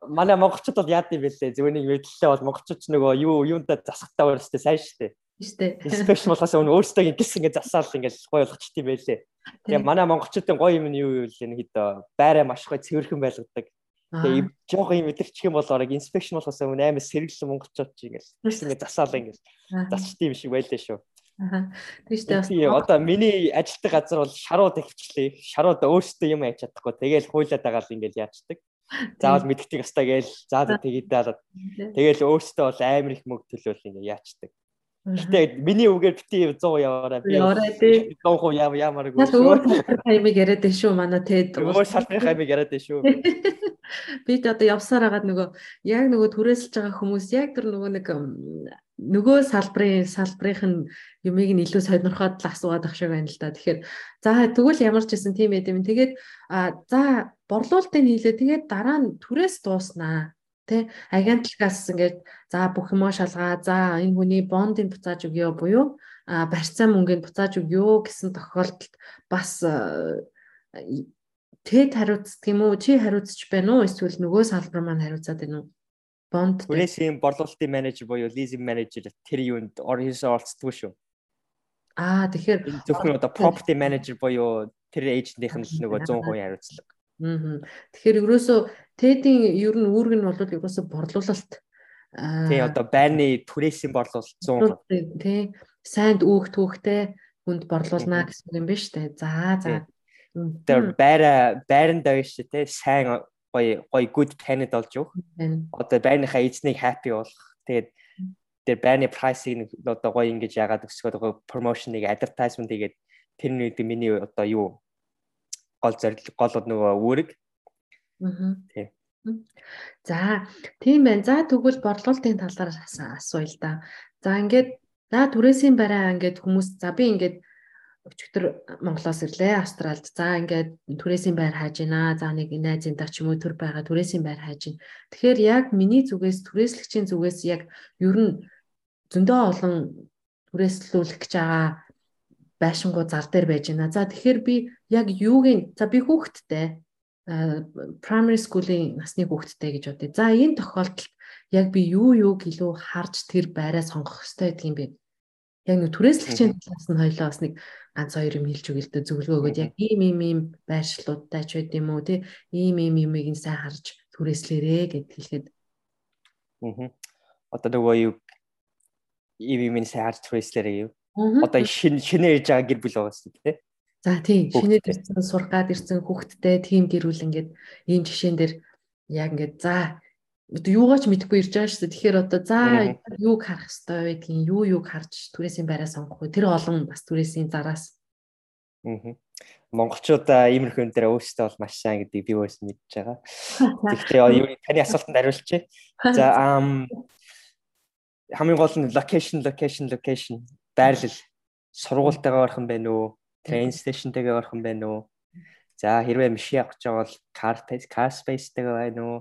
манай монголчууд бол яад юм бэлээ. Зөвхөн нэг мэдлэлээ бол монголчууд нөгөө юу юунда засахтаа өөрөөсөө сайн штэ. Штэ. Спешиал болохоос өмнө өөрөөсөө гис ингээд засаал ингээд гоё болгочих тийм байлээ. Тэгээ манай монголчуудын гоё юм нь юу вэ нэг хэд байраа маш гоё цэвэрхэн байлгадаг. Тэгээ жоохон юм мэдэрчих юм бол орог инспекшн болохоос өмнө амар сэргэлэн монголчууд чи ингээд ингээд засаал ингээд засчих юм шиг байлээ шүү. Аа. Дээ. Би одоо миний ажилтдаг газар бол шарууд ихвчлээ. Шарууд өөрсдөө юм яаж чадахгүй. Тэгээл хуйлаад байгаа л ингээл яачдаг. Заавал мэддэг ёстой гээл заа тэгээд даалаад. Тэгээл өөрсдөө бол амар их мөнгө төлөөл ингээ яачдаг. Гэтэ миний үгээр бити 100 яваараа би яваарай тий 100% яв ямаргүй шүү. Хаймыг яриад дээ шүү манай тед. Өөр салбарын хаймыг яриад дээ шүү. Бид одоо явсаар хагаад нөгөө яг нөгөө түрээсэлж байгаа хүмүүс яг тэр нөгөө нэг нөгөө салбарын салбарынх нь юмыг нь илүү сонирхоод л асууад ах шиг байна л да. Тэгэхээр за тэгвэл ямар ч гэсэн тийм байд юм. Тэгээд за борлуулалтыг хийлээ. Тэгээд дараа нь түрээс дууснаа Тэ агентлагаас ингээд за бүх юмаа шалгаа. За энэ хүний бондыг буцааж өгөө буюу а барьцаа мөнгөнд буцааж өгөө гэсэн тохиолдолд бас тэд хариуцдаг юм уу? Чи хариуцж байна уу? эсвэл нөгөө салбар маань хариуцаад байна уу? Бонд түрээсийн борлуулалтын менежер буюу лизинг менежер тэр юунд орхисоо орцдгүй шүү. Аа тэгэхээр зөвхөн одоо property manager буюу тэр эйжентийнх нь л нөгөө 100% хариуцлага. Тэгэхээр ерөөсөө TED-ийн ер нь үүрэг нь бол ерөөсөө борлуулалт тий одоо байрны түрээсийн борлуулалт 100% тий сайнд үүх түүхтэй хүнд борлуулна гэсэн юм шүү дээ. За за. Тэр байра байранд байж тэ сайн гоё гоё good candidate болж юу. Одоо байрныхаа эзнийг happy болох. Тэгээд тэр байрны прайсыг одоо гоё ингэж яагаад өсгөөд гоё промошныг advertisement хийгээд тэр нэг миний одоо юу гол зорилго гол нөгөө үүрэг. Аа. Тийм. За тийм байна. За тэгвэл борлуулалтын талаар асууя л да. За ингээд за түрээсийн бараа ингээд хүмүүс за би ингээд өчигдөр Монголоос ирлээ Австралид. За ингээд түрээсийн байр хайж гинэ. За нэг найзын даа ч юм уу төр байгаа түрээсийн байр хайж гин. Тэгэхээр яг миний зүгээс түрээслэгчийн зүгээс яг ер нь зөндөө олон түрээслүүлэх гэж байгаа байшингуу зар дээр байж байна. За тэгэхээр би яг юугийн за би хүүхэдтэй primary school-ийн насны хүүхэдтэй гэж бодъё. За энэ тохиолдолд яг би юу юуг илүү харж тэр байраа сонгох хэрэгтэй гэдэг юм бэ? Яг нэг түрээслэгчийн талаас нь хоёлоо бас нэг ганц хоёр юм хэлж өгөл дэ зөвлөгөө өгөөд яг ийм ийм ийм байршлуудтай ч байд юм уу тий? Ийм ийм юмыг нь сайн харж түрээслээрээ гэд хэлэхэд. Аа одоо нөгөө юу? Ийм ийм сайн харж түрээслээрээ юу? Одоо шинэ шинэ ирж байгаа гэр бүл байгаа шүү дээ. За тийм шинээр ирсэн сурах гад ирсэн хүүхэдтэй тийм гэр бүл ингээд ийм жишээн дээр яг ингээд за одоо юугаач мэдэхгүй ирж байгаа шүү дээ. Тэгэхээр одоо за юуг харах хэрэгтэй вэ гэдгийг юу юуг харж түрээсийн байраа сонгох вэ? Тэр олон бас түрээсийн зараас. Аа. Монголчуудаа иймэрхүү дээр өөрсдөө бол маш сайн гэдгийг би өөрөөс мэдж байгаа. Тэгэхээр юу таны асуултанд хариулчих. За хамгийн гол нь location location location байрлал сургуультайгаа орох юм байна уу? Train station-тэйгээ орох юм байна уу? За хэрвээ машин авах гэж байгаа бол car space car space-тэйгээ байна уу?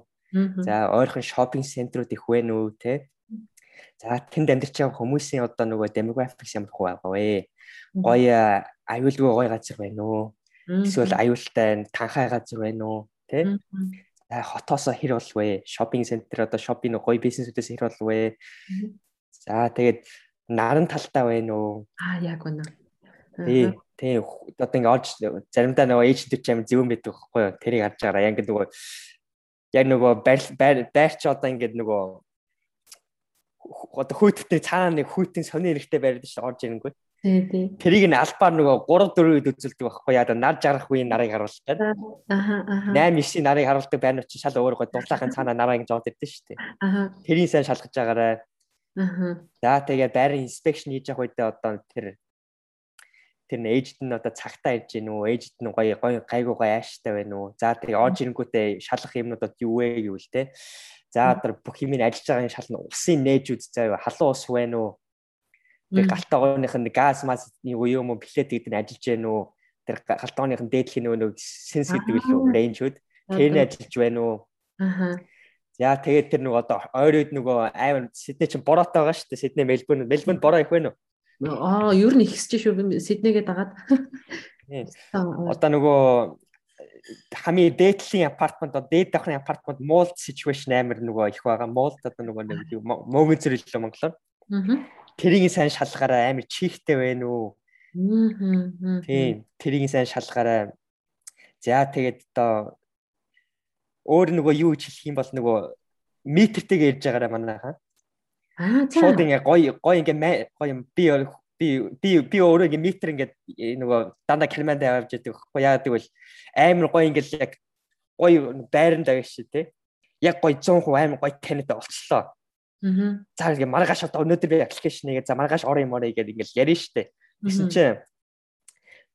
За ойрхон shopping center-ууд их байна уу те? За тэнд амьдарч байгаа хүмүүсийн одоо нөгөө demographics ямар байгаа вэ? Гоё аюулгүй гоё газар байна уу? Эсвэл аюултай танхай газар байна уу? Тэ? За хотоосоо хэр бол вэ? Shopping center одоо shopping гоё бизнесүүдээс хэр бол вэ? За тэгээд наран талтай байна уу? Аа яг үнэ. Тий, тий. Одоо ингээ орж заримдаа нөгөө эйжент ч амар зөвөн байдаг байхгүй юу? Тэрийг харж байгаараа яг нөгөө яг нөгөө байр байрч одоо ингээ нөгөө одоо хүйтгэвний цаана нэг хүйтэн сони эрэхтэй байрд шүү орж ирэнгүүт. Тий, тий. Тэрийг нь албаар нөгөө 3 4 үед үзүүлдэг байхгүй яа нар жаргах үеийн нарыг харуулдаг. Аха, аха. 8 9-ийн нарыг харуулдаг байрнууд чинь шал өөр гоо дулаахан цаана нараа ингэж аваад ирдэ шүү дээ. Аха. Тэрийг сайн шалгаж байгаарай. Аа. За тэгээд байрын инспекшн хийж явах үедээ одоо тэр тэр ээжд нь одоо цагтаа ирж гин үү ээжд нь гоё гоё гайгүй гоё ааштай байна уу? За тэгээ оож ирэнгүүтээ шалах юмнуудад юу вэ гэвэл те? За одоо бүх юм ажиллаж байгаа шал нь усын нээжүүд заа халуун ус байна уу? Тэгээ галтаагооных нь газ мас юу юм уу плет гэдэг нь ажиллаж байна уу тэр галтаагооных нь дээдлэх нөгөө сенс гэдэг үү рейнжүүд тэр нь ажиллаж байна уу? Ааа Яа тэгээд тэр нэг одоо ойр үед нөгөө амар Сидней чинь бороотой байгаа шүү дээ. Сидней Мельбурн Мельбурн бороо их байна уу? Аа ер нь ихсэж шүү Сиднейгээ дагаад. Одоо нөгөө хамгийн дээдлийн апартмент одоо дээд давхрын апартмент mold situation амар нөгөө их байгаа. Mold одоо нөгөө нэг мөнгөн зэрэг л Монголоор. Аа. Тэрийг сайн шалгаараа амар чихтэй байна уу? Тийм. Тэрийг сайн шалгаараа. За тэгээд одоо өөр нөгөө юу гэж хэлэх юм бол нөгөө метртэйгээ ярьж байгаараа манайхаа. Аа за. Шууд ингээ гой гой ингээ гой би би би би өөрөө ингээ метр ингээ нөгөө дандаа километр авч яадаг байхгүй яадаг бол амар гой ингээ яг гой байранд авах шиг тий. Яг гой 100% амар гой танид болчлоо. Аа. За ингээ маргааш одоо өнөөдөр би аппликейшн нэгээ за маргааш орё юм орё гэдэг ингээ ярина штэ. Гэсэн чинь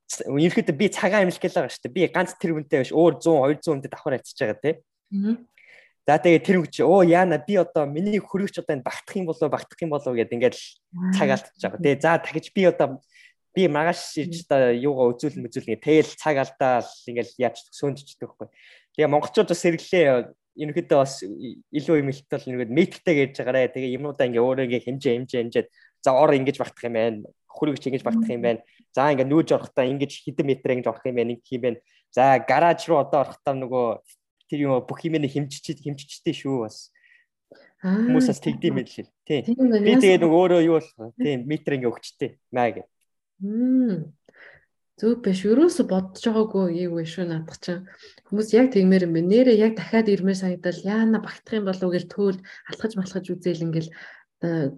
Ерөнхийдөө би цагаан гэлээ байгаа шүү дээ. Би ганц тэр үнэтэй биш өөр 100 200 үнэтэй давхар ачиж байгаа тий. За тэгээ тэр хүн чи оо яана би одоо миний хөрөгч одоо энэ багтах юм болоо багтах юм болоо гэдээ ингээд цаг алдчихж байгаа. Тэгээ за тагж би одоо би магаш ирж одоо юугаа үзүүлэн мүзүүлнэ. Тэгэл цаг алдаал ингээд яаж сөөндчдөг байхгүй. Тэгээ монголчууд бас сэргэлээ ерөнхийдөө бас илүү юм хэлтэл ерөнхийд метртэй гэж байгаарэ. Тэгээ юмудаа ингээ өөрөө ингээ хэмжээ хэмжээ хэмжээд за ор ингэж багтах юм байна. Хөрөгч ингэж багтах юм байна. За ингээ нүүж орохдоо ингэж хэдэн метр ингэж орох юм байна гэх юм байна. За гараж руу одоо орохдоо нөгөө тэр юм бүх юм хэмжиж хэмжижтэй шүү бас. Хүмүүс бас тэгдэм байл л. Тийм. Би тэгээ нөгөө өөрөө юу болох тийм метр ингээ өгчтэй маа гэ. Зөв биш. Ерөөсө бодож байгаагүй яг вэ шүү наадах чинь. Хүмүүс яг тэгмээр юм бэ. Нэрээ яг дахиад ирмээр санагдал яана багтах юм болов гэл төөл алхаж малхаж үзээл ингээл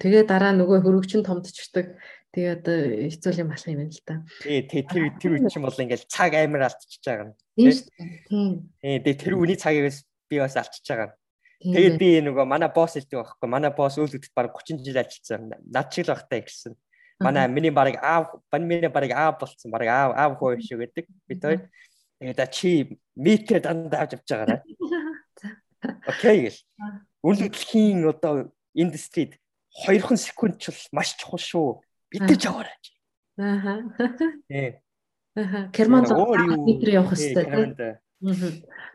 тэгээ дараа нөгөө хөрөгчин томдчихдаг Тэгээ одоо хэцүү юм болох юм байна л да. Тий, тий тэр тэр үе чинь бол ингээл цаг амар алдчихж байгаа юм. Тийм шүү дээ. Тийм. Тий, тэгээ тэр үний цагаас би бас алдчихж байгаа. Тэгээд би нөгөө манай босс хэлдэг байхгүй. Манай босс үүлдэхэд баг 30 жил ажилласан. Над шиг л багтаа гэсэн. Манай миний баг аав, миний баг аав болцсон. Баг аав аав хөө шүү гэдэг. Бид хоёр. Тэгээд чи метр дандаа авч авч байгаарай. Окей гэл. Үлдэхийн одоо индустрид 2хан секунд ч маш чухал шүү. Битэж аваарай. Ааха. Тий. Ааха. Керманд метр явах хэрэгтэй.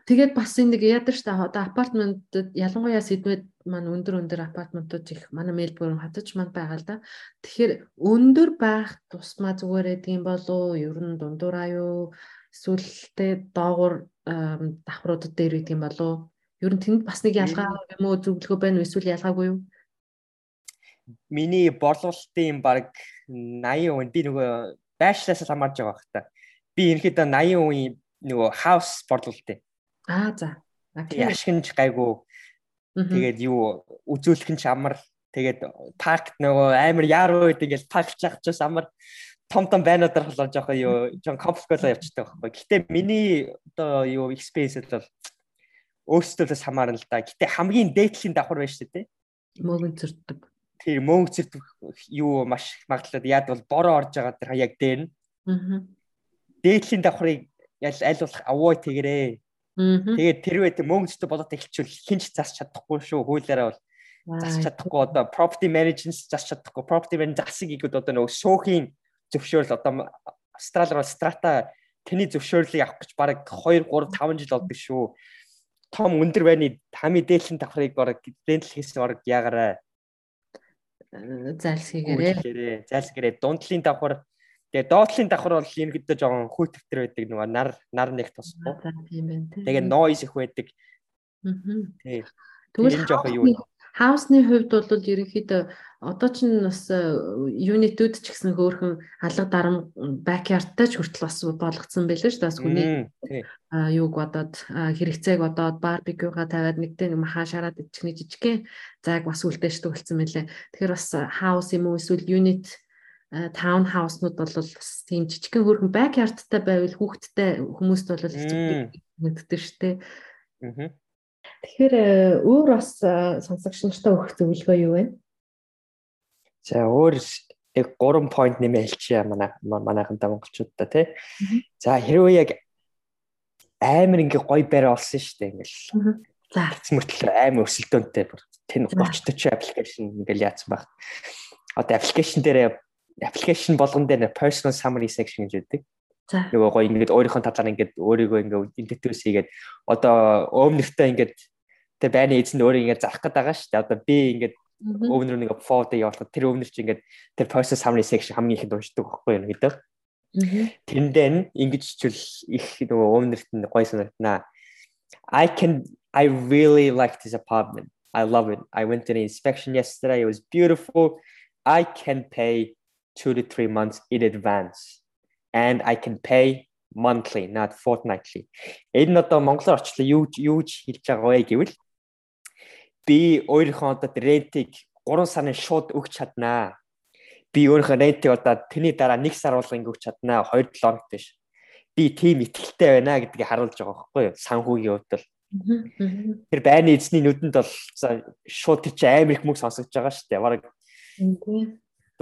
Тэгээд бас нэг яадаг штэ одоо апартментууд ялангуяа Сиднейд маань өндөр өндөр апартментууд их манай Мельбурн хатаж манд байгаа л да. Тэгэхээр өндөр байх тусмаа зүгээр эдгийн болов ер нь дундуураа юу эсвэл тэ доогуур давхруудад дээр үгдгийн болов ер нь тэнд бас нэг ялгаа юм уу зөвлөгөө байна уу эсвэл ялгаагүй юу? Миний борлуулалтын баг 80% би нөгөө байшлаас хамаарж байгаа хта. Би ерөнхийдөө 80% нөгөө хаус борлуулалт. Аа за. Тэгээ ашигч гайгүй. Тэгээд юу үзүүлэх нь ч амар тэгээд паркт нөгөө амар яаруу үед ингээл парклах ч бас амар том том байнуудаар холоо жоохон юу жон комплексголоо явчихдаг байхгүй. Гэтэ миний одоо юу experience бол өөрсдөөс хамаарна л да. Гэтэ хамгийн дээдлийн давхар байна шүү дээ. Мөнгө зөрдөг. Тийм мөнгө зөрдөг юу маш магадлал яад бол бороо орж байгаа тэр хаяг дээр нь. Аа. Дээдлийн давхрыг ял аль болох аваа тэгэрээ. Тэгээд тэрвээ тэг мөнгөчтэй болоод эхэлчихвэл хинч засч чадахгүй шүү. Хуулиараа бол засч чадахгүй одоо property management засч чадахгүй. Property management засыг ихэд одоо нөгөө шуухийн зөвшөөрөл одоо Австрали бол страта тэний зөвшөөрлийг авах гэж бараг 2 3 5 жил болдог шүү. Том өндөр байны хамгийн дээдлийн давхрыг бараг рентл хийсэн бараг яагараа зайлсхийгээрээ. Зайлсхийгээрээ дундлын давхар Тэгээ доотлын давхар бол ерөнхийдөө жоохон хүүтвтер байдаг нөгөө нар нар нэг тусахгүй. Тийм байна тийм. Тэгээ noise их байдаг. Аа. Тийм. Тэгвэл жоохон юу хаусны хувьд бол ерөнхийдөө одоо ч бас юнитүүд ч гэсэн хөөхөн алга дарам backyard-тай ч хүртэл бас болгоцсон байлээ шүү дээ. Бас хүний юуг бодоод хэрэгцээг бодоод барбекюга тавиад нэгтэй махаа шараад ичихний жижигхэн зайг бас үлдээжтэй болсон байлээ. Тэгэхээр бас хаус юм уу эсвэл unit таун хауснууд бол бас тийм жижигхэн хөрхөн backyard-тай байвал хүүхдтэй хүмүүст бол мэддэг шүү дээ. Тэгэхээр өөр бас сонсогч нартай өгөх зөвлөгөө юу вэ? За өөр яг 3 point нэмээ хэлчихье манай манайхантай монголчуудаа тий. За хэрвээ яг амар ингээ гоё барай олсон шүү дээ ингээл. За мөртлөө амар өсөлтөөнтэй бүр тэн 30 40 аппликейшн ингээл яатсан баг. Одоо аппликейшн дээр application болгон дээр personal summary section гэж. За. Нөгөө гоё ингээд өөрийнхөө талаар ингээд өөрийгөө ингээд introduce хийгээд одоо өвнөртөө ингээд тэр байрны эзэнд өөрөө ингээд зарах гээд байгаа шүү дээ. Одоо би ингээд өвнөр нэг forward явуулахад тэр өвнөр чи ингээд тэр personal summary section хамгийн ихэд уншдаг байхгүй юу гэдэг. Тэрэндээ ингэж чил их нөгөө өвнөрт нь гоё санагдана. I can I really like this apartment. I love it. I went to the inspection yesterday. It was beautiful. I can pay two to three months in advance. And I can pay monthly, not fortnightly. Энэ одоо монголоор орчлоо юу юу хэлж байгаа вэ гэвэл би өөрийнхөө одоо рентийг 3 сарын шууд өгч чаднаа. Би өөрийнхөө рентийг одоо тэрний дараа 1 сар болгон өгч чаднаа. 2 7 хоног биш. Би тийм итгэлтэй байна гэдгийг харуулж байгаа байхгүй юу? Санхүүгийн хувьд бол Тэр байрны эзний нүдэнд бол шууд тэр чи амар их мөнгө сонсогдож байгаа шүү дээ. Бараг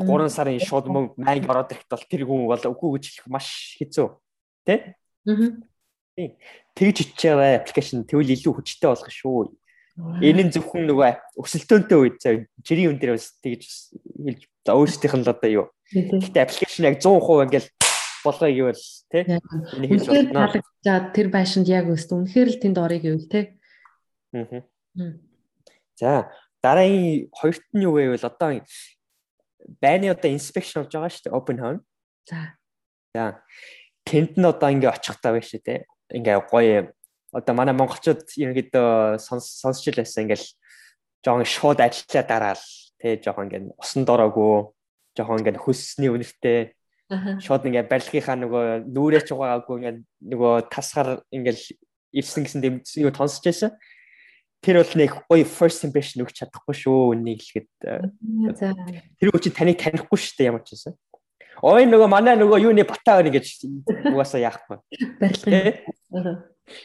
3 сарын шууд мөнгө майг ороод ирэхэд бол тэр хүн бол үгүй гэж хэлэх маш хэцүү. Тэ? Аа. Тэгж хичээрээ аппликейшн тэгвэл илүү хүчтэй болох шүү. Энэ нь зөвхөн нөгөө өсөлтөөнтэй үед жирийн үн дээр бас тэгж хэлж өөрсдийнх нь л одоо юу. Гэхдээ аппликейшн яг 100% ингээл болгоё гэвэл хэлж байна. Таалагдаад тэр байшинд яг өссөн. Үнэхээр л тэнд орё гэвэл тий. Аа. За дараагийн хоёрт нь юу вэ гэвэл одоо байны одоо inspection болж байгаа шүү дээ open home. За. За. Тэнд нь одоо ингээ очихтаа байх шүү дээ. Ингээ гоё одоо манай монголчууд ерөнхийдөө сонсч л байсан ингээл жоохон шууд ажиллаа дараал тий жоохон ингээ усан дороогүй жоохон ингээ хөссний үнэртэй шууд ингээ барилгынхаа нөгөө нүрээ чугаагүй ингээ нөгөө тасгаар ингээл ивсэн гэсэн дэм юу тонсож байсан. Тэр бол нэг гоё first impression өгч чадахгүй шүү үнийг хэлгээд. За. Тэр үчи таныг танихгүй шүү дээ ямар ч байсан. Ой нөгөө манай нөгөө юуны батаа байна гэж угаасаа яахгүй. Барилгын.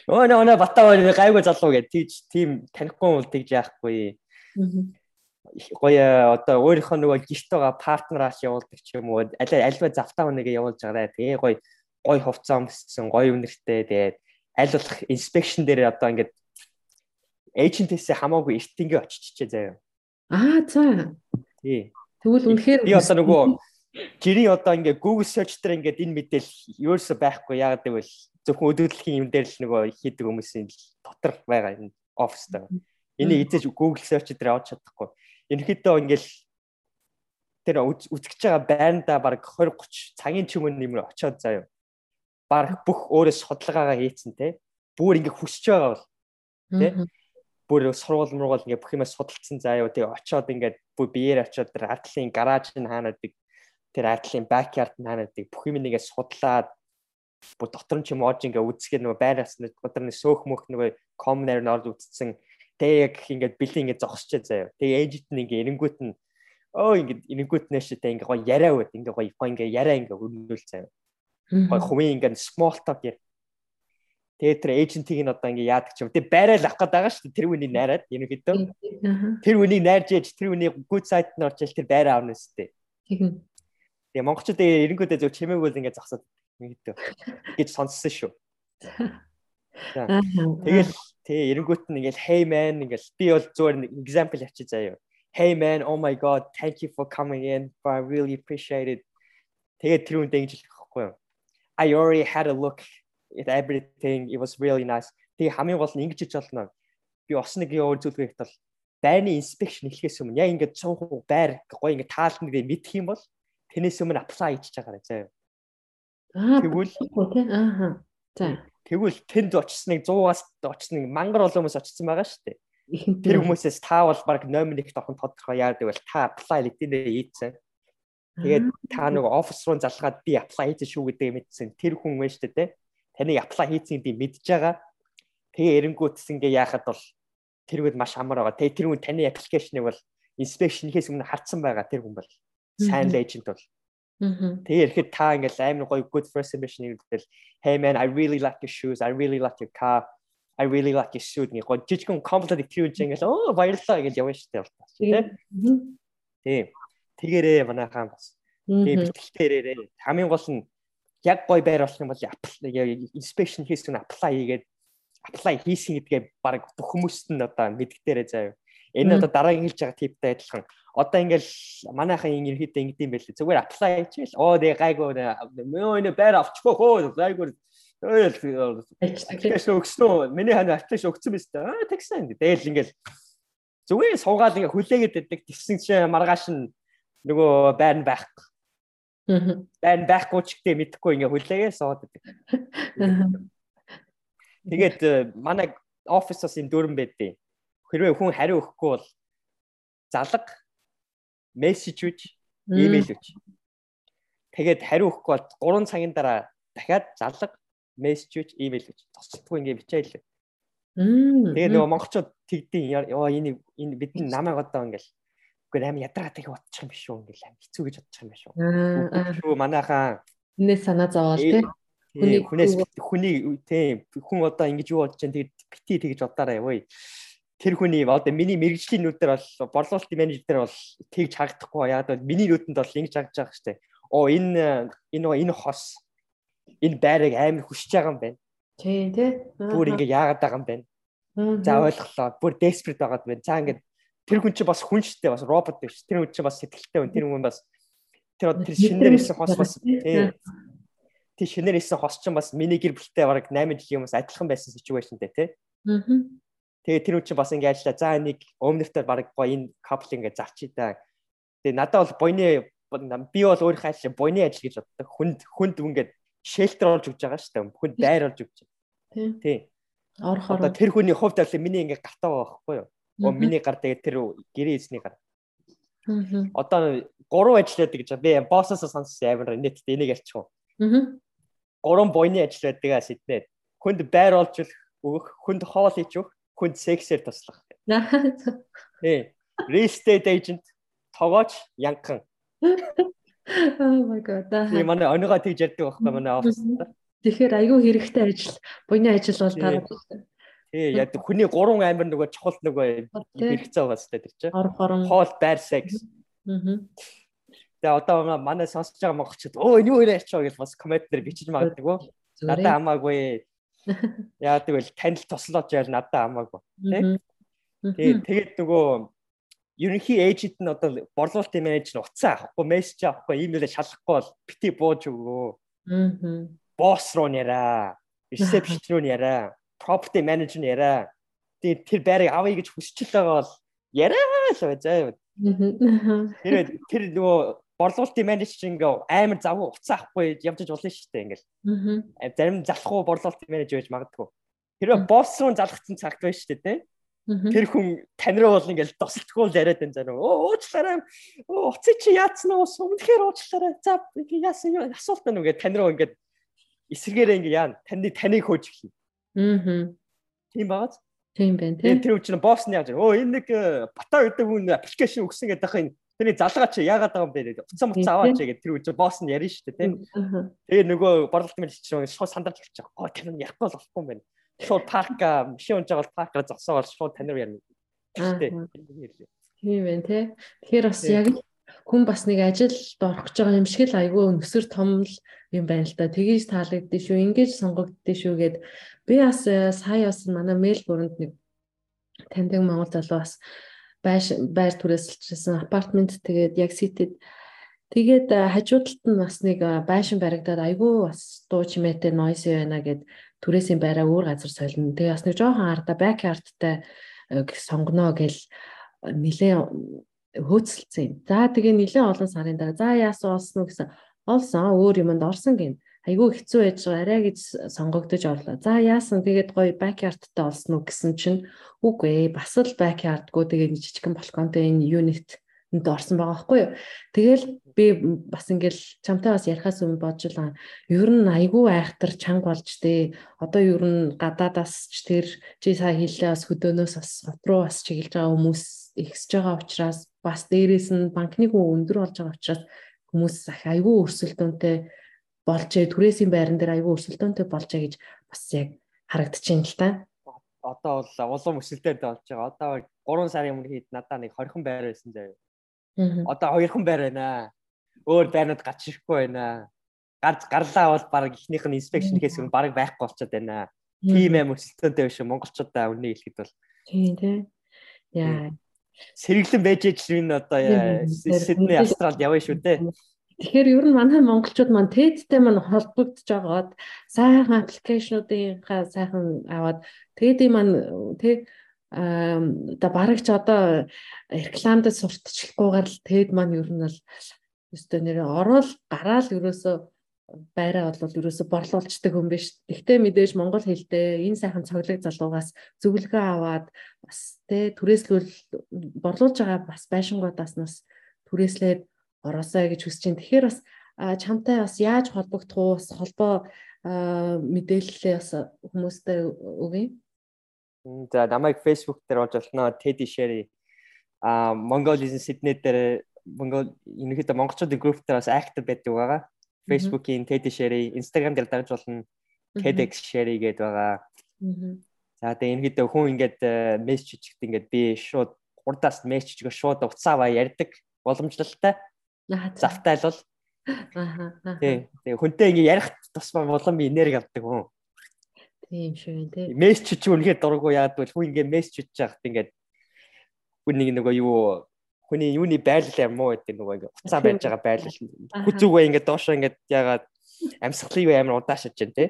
Өө нөгөө батаа байна гайгүй залуу гэж тийж тийм танихгүй бол тэгж яахгүй. Гоё одоо өөрийнхөө нөгөө гişт байгаа партнераас явуулдаг ч юм уу аль альва завтаа хүнийгээ явуулж байгаарай. Тэгээ гоё гоё хувцас өмссөн гоё үнэртэй тэгээд аль болох inspection дээр одоо ингээд эйжентээс хамаагүй эрт ингээ очиччихээ заяа. Аа за. Тий. Тэгвэл үнэхээр би одоо нөгөө жирийн одоо ингээ Google search дээр ингээд энэ мэдээлэл ерөөсө байхгүй яагаад гэвэл зөвхөн өдөртлөхийн юм дээр л нөгөө хийдэг хүмүүсийн дотор байгаа энэ оффистай. Энийг эзэж Google search дээр авч чадахгүй. Ерөнхийдөө ингээл тэр үзэж байгаа байрандаа баг 20 30 цагийн ч өмнө нэмэр очиод заяа. Баг бүх өөрөө судалгаагаа хийцэн те. Бүр ингээ хүсэж байгаа бол те бүр сургууль мургуул ингээ бүх юмаа судалцсан. Заа юу тэгээ очиод ингээд бүр биеэр очиод тэр артлын гараж нь хаанадаг тэр артлын backyard нь хаанадаг бүх юм нэгээ судлаад бүр дотор нь ч юм оож ингээ үзэхээр нөгөө байраас нь дотор нь сөөх мөх нөгөө комнер нь орж үтцсэн. Тэгээ яг ингээд бэлэн ингээ зогсчээ заа юу тэгээ ээжит нь ингээ эрэнгүүт нь өө ингээ эрэнгүүт нэштэй ингээ гоё яриа байд ингээ гоё ингээ яриа ингээ өрнөл заа юу гоё хувийн ингээ small talk яа Тэгээ тэр эйжентийг нь одоо ингээ яадаг ч юм. Тэгээ байрал авах гээд байгаа шүү дээ. Тэр үнийг найраад ерөнхийдөө. Тэр үнийг найрж ээж тэр үнийг good site нь орчил тэр байраа авна үстэй. Тэгээ монголчууд эренгүүдээ зөв чимээгүй л ингээ зогсоод ерөнхийдөө гэж сонссон шүү. Тэгэл тэгээ эренгүүт нь ингээл hey man ингээл би бол зүгээр example авчи заяа. Hey man, oh my god, thank you for coming in. I really appreciate it. Тэгээд тэр үндэ ингэж хэлэх байхгүй юу? I already had a look it everything it was really nice. Тэгээ хамгийн гол нь ингэж ич болно. Би ос нэг өөр зүйлгээд бол байрны инспекшн эхлэхээс өмнө яг ингээд 100% байр гоё ингээд таалт нэг мэдэх юм бол тэрнээс өмнө apply хийж чагаа заа. Аа тэгвэл аа. За. Тэгвэл тэнд очсныг 100-аас очсныг мангар олон хүмүүс очсон байгаа шүү дээ. Тэр хүмүүсээс та бол баг номер 1-т орхон тодорхой яадаг бол та apply LinkedIn дээр хийцэн. Тэгээд та нөгөө офис руу залгаад би apply хийсэн шүү гэдэг мэдсэн. Тэр хүн вэ шүү дээ таныг apply хийцэн би мэдж байгаа. Тэгээ эренгүүтс ингээ яахад бол тэрүүд маш амар байгаа. Тэгээ тэр хүн таны аппликейшнийг бол инспекшнээс өмнө хартсан байгаа тэр хүн бол сайн л эйжент бол. Тэгээ ирэхэд та ингээл амар гоё good first impression нэгдэл hey man I really like your shoes I really like your car I really like your suit гэх гоё жижигхэн комплимент хийвч ингээл оо баярлалаа гэж явна шүү дээ. Тийм. Тэгээрээ манайхаа бас. Тэгээ битгэлтэй ирээрээ. Хамгийн гол нь яг гой байр болох юм бол inspection хийсэн apply хийгээд apply хийсэн гэдгээ баг бүх хүмүүст нь одоо мэддэгдэрээ заяа. Энэ одоо дараагийн хэлж байгаа типтэй адилхан. Одоо ингээл манайхан ерөөхдөө ингэдэм байлээ. Зүгээр apply хийчихвэл оо тэгээ гайгүй мөө энэ байр авчихгүй хөө гайгүй Аппликейшн өгсөн. Миний хань аппликейшн өгсөн биз дээ. Аа тэгсэн. Тэгэл ингээл зүгээр суугаад ингээ хүлээгээд байдаг. Тэгсэн чинь маргааш нь нөгөө байр нь байхгүй. Байн байхгүй ч гэдэг мэдэхгүй ингээ хүлээгээ сууд байдаг. Тэгээд э, манай офисоос юм дөрөн байдیں۔ Хэрвээ хүн хариу өгөхгүй бол залга мессеж үж, имэйл үж. Тэгээд хариу өгөхгүй бол 3 цагийн дараа дахиад залга мессеж үж, имэйл үж. Тусдаггүй ингээ бичээл. Тэгээд нөгөө монголчууд тэгдэйн ёо энэ энэ бидний намайг одоо ингээл Үгүй аим ядраа тэг бодчих юм биш үү ингээл аим хэцүү гэж бодчих юм биш үү. Шүү манайхаа хүнээс санаа зовоол тий. Хүний хүнээс хүний тий хүн одоо ингэж юу бодож чинь тэгээд бити тэгж бодоорой ой. Тэр хүний одоо миний мэрэгжлийн нүдээр бол борлуулалтын менежер бол тэгж харагдахгүй яагаад бол миний нүдэнд бол ингэж харагдаж байгаа штэ. Оо энэ энэ энэ хос энэ байрыг амар хүсэж байгаа юм байна. Тий, тий. Бүр ингэ яагаад байгаа юм байна. За ойлголоо. Бүр desperate байгаад байна. За ингэ тэр хүн чинь бас хүн шттэ бас робот биш. Тэр хүн чинь бас сэтгэлтэй хүн. Тэр хүн бас тэр тэр шинээр исэн хос бас тий. Тэр шинээр исэн хос чинь бас миний гэр бүлтэй бараг 8 жилийн хүмүүс адилхан байсан ситүэйшнтэй тий. Аа. Тэгээ тэр хүн чинь бас ингэ ажиллаа. За нэг өмнөртөө бараг гоё энэ капл ингэ зарчий та. Тэгээ надад бол бойны би бол өөрийнхөө ажил бойны ажил гэж боддог. Хүнд хүнд ингээд шелтер болж өгч байгаа шүү дээ. Хүнд дайр болж өгч. Тий. Тий. Орохоор тэр хүний хувьд бол миний ингээ гартаа байгаа байхгүй юу? Оо миний гар тэгээд тэр гэрээ эзний гар. Одоо гурван ажиллаад гэж би боссоос сонссон амар нийтдээ энийг ярьчих уу. Гурван бойны ажил байдгаа сэднээд хүнд байр олж өгөх, хүнд хоол хийж өгөх, хүнд сексээр туслах. Тий. Real estate agent тогооч янхан. Oh my god. Тий манай оныгоо тэгж ярьдаг байхгүй манай оффист. Тэгэхээр айгүй хэрэгтэй ажил, буйны ажил бол байна. Тий, яг хүний гурван амир нөгөө чухал нөгөө хэрэгцээ байгаа сте тэр чинь. Хоол, байр секс. Аа. Тэгээ одоо манай сонсож байгаа монголчууд өө энэ юу байгаа гэж бас коммент дээр бичиж магадгүй. Надад хамаагүй. Яадаг вэ? Танил туслаж ял надад хамаагүй. Тий. Тэгээд нөгөө ерөнхий эйжент нь одоо борлуулалтын менежер уцаа авахгүй, мессеж авахгүй, имэйлээ шалгахгүй бол бити бууж өгөө. Аа. Босс руу нэраа, ресепшн руу нэраа, property manager нэраа. Тэгээд тэр байрыг авъя гэж хүсч л байгаа бол яриа л бай заа. Тэр тэр нөгөө борлуулалтын менежер ингээ амар завгүй уцаа авахгүй явж болно шүү дээ ингээл. Зарим залахгүй борлуулалтын менежер байж магадгүй. Тэр босс руу залгацсан цагт байна шүү дээ, тийм Тэр хүн тань руу бол ингээл досолтгүй л яриад байна заа. Оо уучлаарай. Оо уцаа чи яатсан уу? Өмнөхөр уучлаарай. За яасан юу? Асуулт уу гэдэг тань руу ингээд эсэргээрээ ингээ яа. Таны таныг хөөж эхэлнэ. Аа. Тийм бааз. Тийм байна тийм. Тэр үчир босс нь яаж оо энэ нэг э, бата гэдэг хүн аппликейшн өгсөн гэдэг ахын тэрний залгаа чи яагаад байгаа юм бэ? Уцаа муцаа аваач гэдэг тэр үчир босс нь ярина шүү дээ тийм. Тэгээ нөгөө борлуулалтын мэлч шууд сандарч болчих. Оо тэр нь ярихгүй болохгүй юм байна шууд парк машин унж байгаа паркаар зогсоогоор шууд тань руу ярина. Тийм байх тий. Тэгэхээр бас яг хүн бас нэг ажилд орох гэж байгаа юм шиг л айгүй өсөр том л юм байна л да. Тгийж таалагддээ шүү, ингэж сонгогддээ шүү гэд би бас э, сая бас манай Мельбурнд нэг таньдаг монгол залуу бас байр түрээсэлжсэн апартмент тэгээд яг ситэд тэгээд э, хажуудалд нь бас нэг э, байшин баригдаад айгүй бас дуу чимээтэй noisy байна гэд түрээсийн байраа өөр газар солино. Тэгээ бас нэг жоохон арда backyardтай сонгоно гэл нилээ хөөцөлдсөн юм. За тэгээ нилээ олон сарын дараа за яасан олсон уу гэсэн олсон өөр юмд орсон гин. Айгүй хэцүү байж байгаа арай гэж сонгогдож орлоо. За яасан тэгээд гоё backyardтай олсон уу гэсэн чинь үгүй бас л backyardгүй тэгээд жижигхэн балконтой энэ unit энд орсон байгаа байхгүй юу. Тэгэл би бас ингээл чамтай бас ярихаас өмнө боджлаа. Ер нь айгүй айхтар чанга болж тээ. Одоо ер нь гадаадаас ч тэр чи сая хэллээ бас хөдөөнөөс бас сот руу бас чиглэж байгаа хүмүүс ихсэж байгаа учраас бас дээрээс нь банкны хүн өндөр болж байгаа учраас хүмүүс айгүй өрсөлдөөнтэй болжээ. Түрээсийн байран дээр айгүй өрсөлдөөнтэй болжээ гэж бас яг харагдчихээн л та одоо бол улам өсөлтөд болж байгаа. Одоо 3 сарын өмнө хэд надаа нэг 20хан байр байсан заяа. Одоо хоёрхан байр байна. Өөр байрнууд гач ирэхгүй байна. Гар гарлаа бол баг ихнийх нь инспекшн хийхээс өмнө баг байхгүй болчиход байна. Тийм аим өсөлтөнтэй биш монголчуудаа үнийг хэлэхэд бол. Тийм тийм. Яа. Сэргэлэн байж ич энэ одоо Сидней Австралид явна шүү дээ. Тэгэхээр ер нь манай монголчууд маань TED-тэй маань холбогдож байгаад сайхан аппликейшнуудынхаа сайхан аваад TED-ийн маань тэг одоо бараг ч одоо рекламад сурталчлахгүйгээр л TED маань ер нь бол өстой нэр орол гараал ерөөсөө байраа бол ерөөсө борлуулцдаг хүн биш. Гэхдээ мэдээж монгол хэлдээ энэ сайхан цоглог залуугаас зөвлөгөө аваад бас тэ түрээслүүл борлуулж байгаа бас байшингуудаас нас түрээслээд ороосоо гэж хүсэж байна. Тэгэхээр бас чамтай бас яаж холбогдох уу? Бас холбоо мэдээлэлээ бас хүмүүстээ өгье. За намайг Facebook дээр олж олно. Teddy Sherry а Mongolian Sydney дээр Монгол ерөнхийдөө монголчуудын групп дээр бас active байдаг байгаа. Facebook-ийн Teddy Sherry, Instagram дээр дагж болно. TEDx Sherry гэдэг байгаа. За тэгээ ерөнхийдөө хүн ингээд мессеж хийхэд ингээд би шууд хурдаас мессеж хийгээ шууд уцааваа ярьдаг боломжлолтой. Завтай л бол. Аа. Тэгээ хүнтэй ингээд ярих тусмаа болон би энерги авдаг хүн. Тийм шүү тий. Мессеж чи үнэхээр дургу яад бол хүн ингээ мессеж хийж байхад ингээд хүн нэг нөгөө юу хүний юуны байлал юм уу гэдэг нөгөө ингээ уцаа байж байгаа байлал. Хүзүүгээ ингээ доошоо ингээ ягаад амьсгалын юу амар удаашиж байна тий.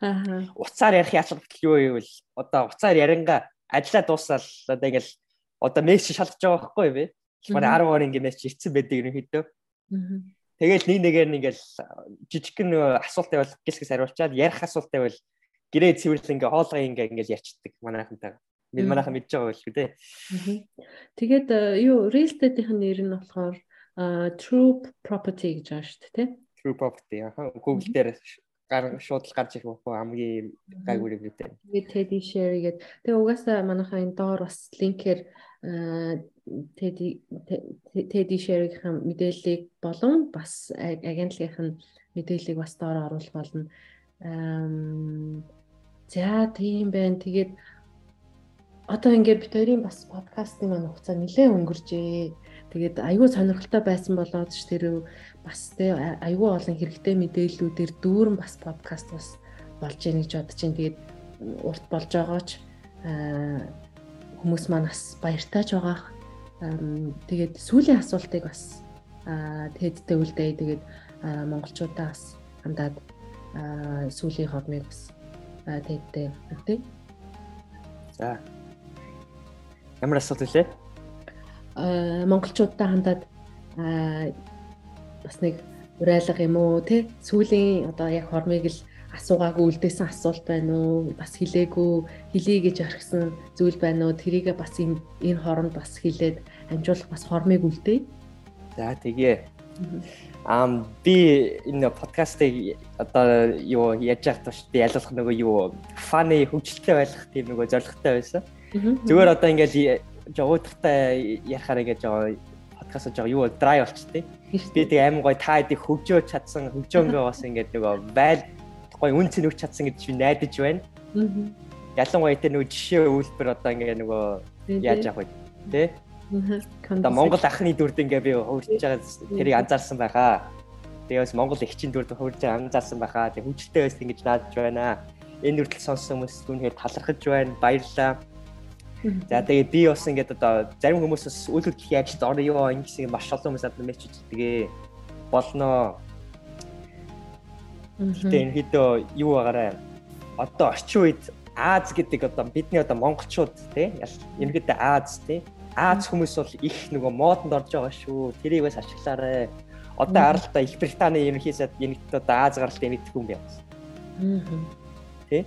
Аа. Уцаар ярих яач юу юу вэ? Одоо уцаар яринга ажиллаа дуусаад одоо ингээл одоо мессеж шалгаж байгаа байхгүй юу вэ? Бараг 10 år ингээ мессеж ирсэн байдаг ерөнхийдөө. Тэгэл нэг нэгээр нь ингээл жижигхэн асуулт байвал гэлсгээс хариулчаад ярих асуулт байвал гэрээ цэвэрлэн ингээ хоолгоо ингээ ингээл ярьцдаг манайхантай. Бид манайхан мэдж байгаа байлгүй дээ. Тэгээд э, юу real estate-ийн нэр нь болохоор true property гэж байгаа шүү дээ, тий? True property аа Google дээр гар шууд л гарч ирэх байхгүй хамгийн гайгүй юм гэдэг. Тэгээд Teddy share гээд тэгээ угаасаа манайхаа энэ доор бас линкээр Teddy Teddy share-ийн мэдээллийг болон бас агентлагийн мэдээллийг бас доор оруулах болно. За тийм байна. Тэгээд одоо ингээд бид хоёрын бас подкастын маань хугацаа нэлээд өнгөрчээ. Тэгээд айгүй сонирхолтой байсан болоод ч тэр бас тэ айгүй олон хэрэгтэй мэдээллүүдээр дүүрэн бас подкаст бас болж яах гэж бодож чинь тэгээд урт болж байгаач хүмүүс маань бас баяртайж байгаах. Тэгээд сүүлийн асуултыг бас тэдтэй үлдээ. Тэгээд монголчуудаа бас хандаад сүүлийн хормыг бас тэдтэй өгдөө. За Ямар асуудал вэ? Аа монголчуудтай хандаад аа бас нэг урайлга юм уу те сүүлийн одоо яг хормыг л асуугаагүй үлдээсэн асуулт байна уу бас хилээгүй хилээ гэж орхисон зүйл байна уу тэрийг бас энэ энэ хооронд бас хилээд амжуулах бас хормыг үлдээ. За тэгээ. Ам би энэ подкастыг одоо юу яаж яах вэ? Ялуулах нөгөө юу фаны хөгжилтэй байх тийм нөгөө зорилготой байсан. Зүгээр одоо ингээд жоо-уудахтай ярахаар ингээд жоо подкаст жоо юу драй болчтой. Би тэг аим гой та хэдийг хөгжөө чадсан хөгжөөнгөө бас ингээд нөгөө байл гой үн цэн өгч чадсан гэж би найдаж байна. Ялангуяа тэр нөгөө жишээ үйлбэр одоо ингээд нөгөө яаж явах вэ? Тэ? Одоо Монгол ахны дүрд ингээ би хурж байгаа тэрийг анзаарсан байхаа. Тэгээс Монгол эхчийн дүрд хурж анзаарсан байхаа. Тэг хүчтэй байсан ингэж наадж байна. Энэ үрдэл сонссон хүмүүс түүнхээр талархаж байна. Баярлалаа. За тэгээд би бас ингээд одоо зарим хүмүүс бас үйл хөдлөлийн ажилд орё юу ингэсэн маш олон хүмүүс одоо мессеж хийдгээ болно. Тэгээд хэдөө юу байгаарэ одоо орчин үед Аз гэдэг одоо бидний одоо монголчууд тий ерөнхийдөө Аз тий Аз хүмүүс бол их нөгөө модонд орж байгаа шүү. Тэрийг бас ашиглаарай. Одоо аралта Их Британий ерөнхий сайд нэгт одоо Аз гаралтай нэгдэх хүн байна. Аа. Тий?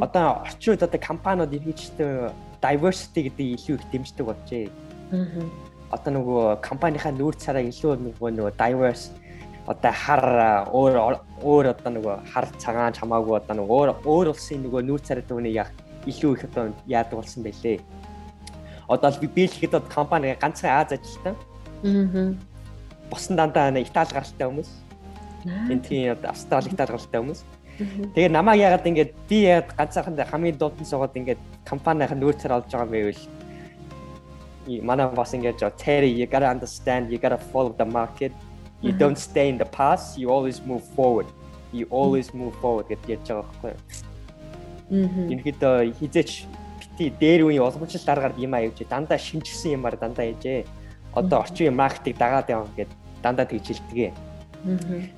Одоо орчин үед одоо компаниуд ерөнхийдөө diversity гэдэг илүү их дэмждэг болжээ. Аа. Одоо нөгөө компанийнхаа нүүр цараа илүү нөгөө нөгөө diverse одоо хар өөр өөр одоо нөгөө хар цагаан хамаагүй одоо нөгөө өөр өөр улсын нөгөө нүүр царай төвний яг илүү их одоо яадаг болсон байлээ. Одоо би биелэхэд одоо компани ганцхан Аз ажилтан. Аа. Босон дандаа Итали гаралтай хүмүүс. Энэ тийм Австрали Итали гаралтай хүмүүс. Тэгээ намайг яагаад ингэж би яагаад ганцхан хамгийн дуудан суугаад ингэж компанийн нүүр цар олж байгаа юм бэ? манай бас ингэж Terry you got to understand you got to follow the market you don't stay in the past you always move forward you always move forward гэж ярьж байгаа байхгүй юу? Мм. Ингээдээ хизээч бити дээр үеийн уламжлалт дараагаар юм аа явж дандаа шинжсэн юмар дандаа яжээ. Одоо орчин маркетинг дагаад яваа гэд дандаа тэгж хэлдэг.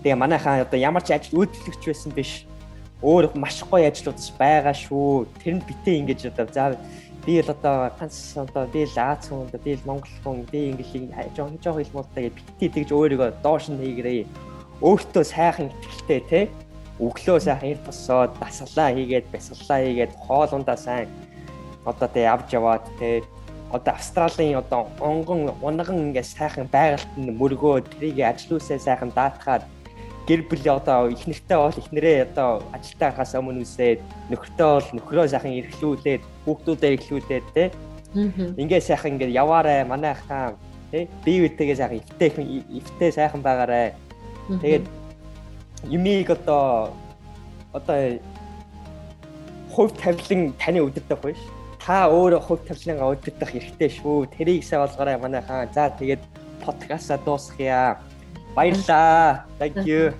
Тэгээ манайхаа одоо ямар ч ажил үйлдвэрлэгч байсан биш өөр маш гоё ажлууд байгаа шүү. Тэр нь битээ ингэж одоо за би л одоо ганц одоо би л Аз хүн би л Монгол хүн би ингэж жоох жоох хэлмэлтэй битээ тэгж өөрийгөө доош нь хийгэрээ. Өөртөө сайхан ихтэй те өглөө сайхан ир босоод дасгалаа хийгээд бясаллаа хийгээд хоолундаа сайн одоо тэг авч яваад те одоо Австралийн одоо онгон унган ингээд сайхан байгальтанд мөргөө трийг ажлуусаа сайхан даатгаад гэр бүл одоо их нэртэй бол их нэрээ одоо ажилтаа гарахаас өмнө үсээд нөхөртөө бол нөхрөө сайхан эрхлүүлээд хүүхдүүдээ эрхлүүлээд те ингээ сайхан ингээ яваарэ манай хаан те бие биетэйгээ сайхан өвтэй өвтэй сайхан байгаарэ. Тэгээд юмиг одоо одоо хувь тавилан таны өдөртөх биш та өөрөө хувь тавилангаа өдөртөх хэрэгтэй шүү. Тэрийг сайн болгоорой манай хаан за тэгээд подкастаа дуусгая Баярлаа. Thank you.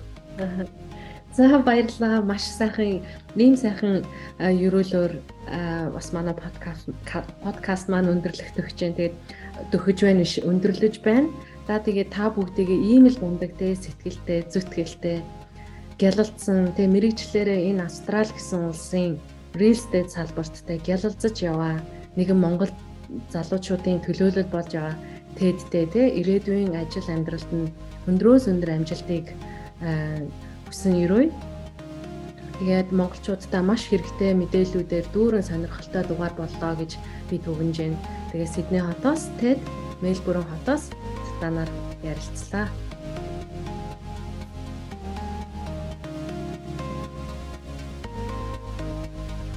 За баярлалаа. Маш сайхан ийм сайхан ерөөлөөр бас манай подкаст подкаст маань өндөрлөх төгч जैन. Тэгээд төхөж байна биш өндөрлөж байна. За тэгээд та бүгдийгээ ийм л мундаг те сэтгэлтэй, зүтгэлтэй гялалцсан тэг мэрэгчлэрээ энэ Австрал гэсэн улсын real estate салбарттай гялалзаж яваа нэгэн Монгол залуучуудын төлөөлөл болж байгаа TED-тэй те ирээдүйн ажил амьдралд нь өндрөөс өндөр амжилтыг хүсэн өрөө. Тэгээд монголчуудаа маш хэрэгтэй мэдээллүүдээр дүүрэн сонирхолтой дугаар боллоо гэж би түгэнж байна. Тэгээд Сидней хотоос TED, Мельбурн хотоос станаар ярилцлаа.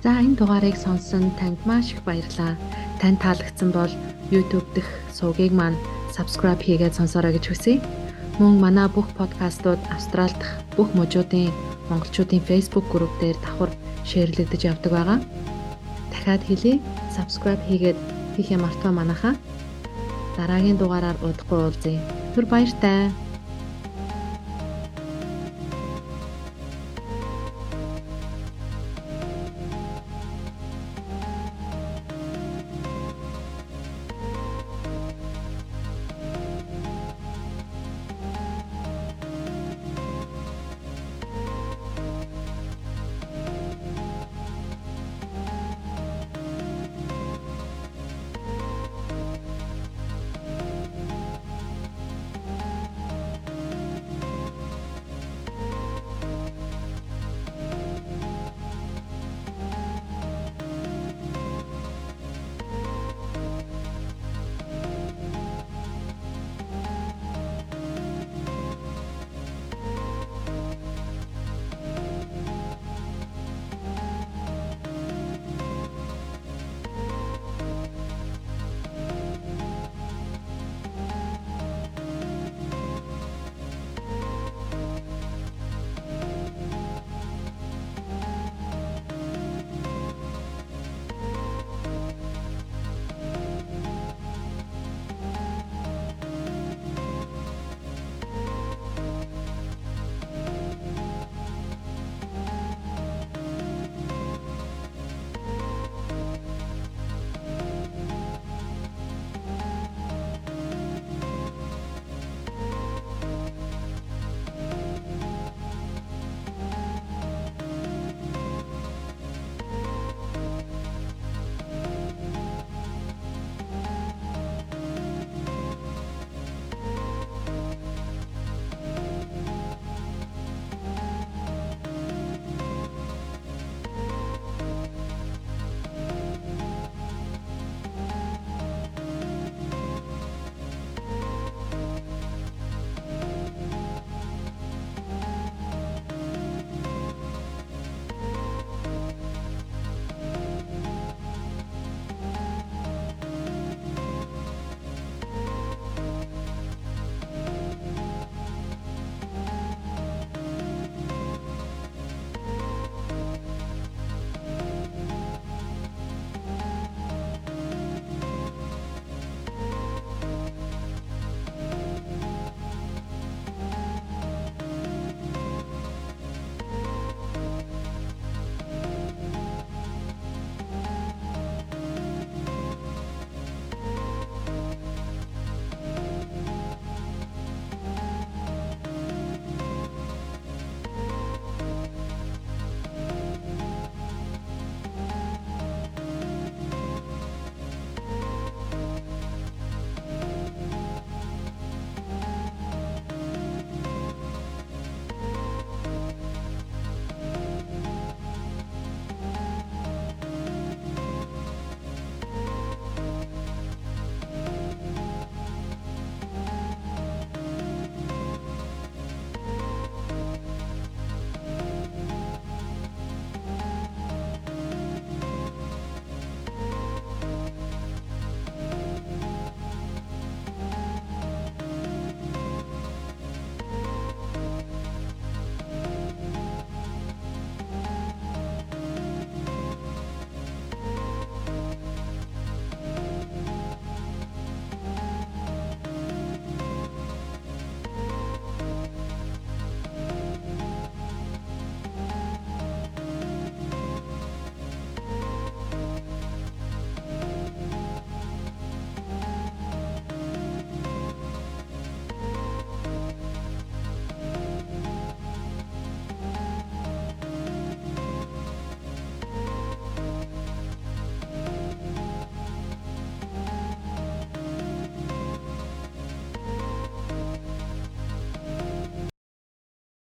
За энэ дугаарыг сонсон танд маш их баярлалаа. Танд таалагдсан бол YouTube дэх сувгийг маань subscribe хийгээд сонсоорой гэж хүсье. Мөн манай бүх подкастууд Австрал дахь бүх мужуудын монголчуудын Facebook групп дээр давхар шеэрлэгдэж явдаг байгаа. Дахиад хэлье. Subscribe хийгээд хийх юм артаа манайхаа. Дараагийн дугаараар удахгүй уулзъя. Түр баяртай.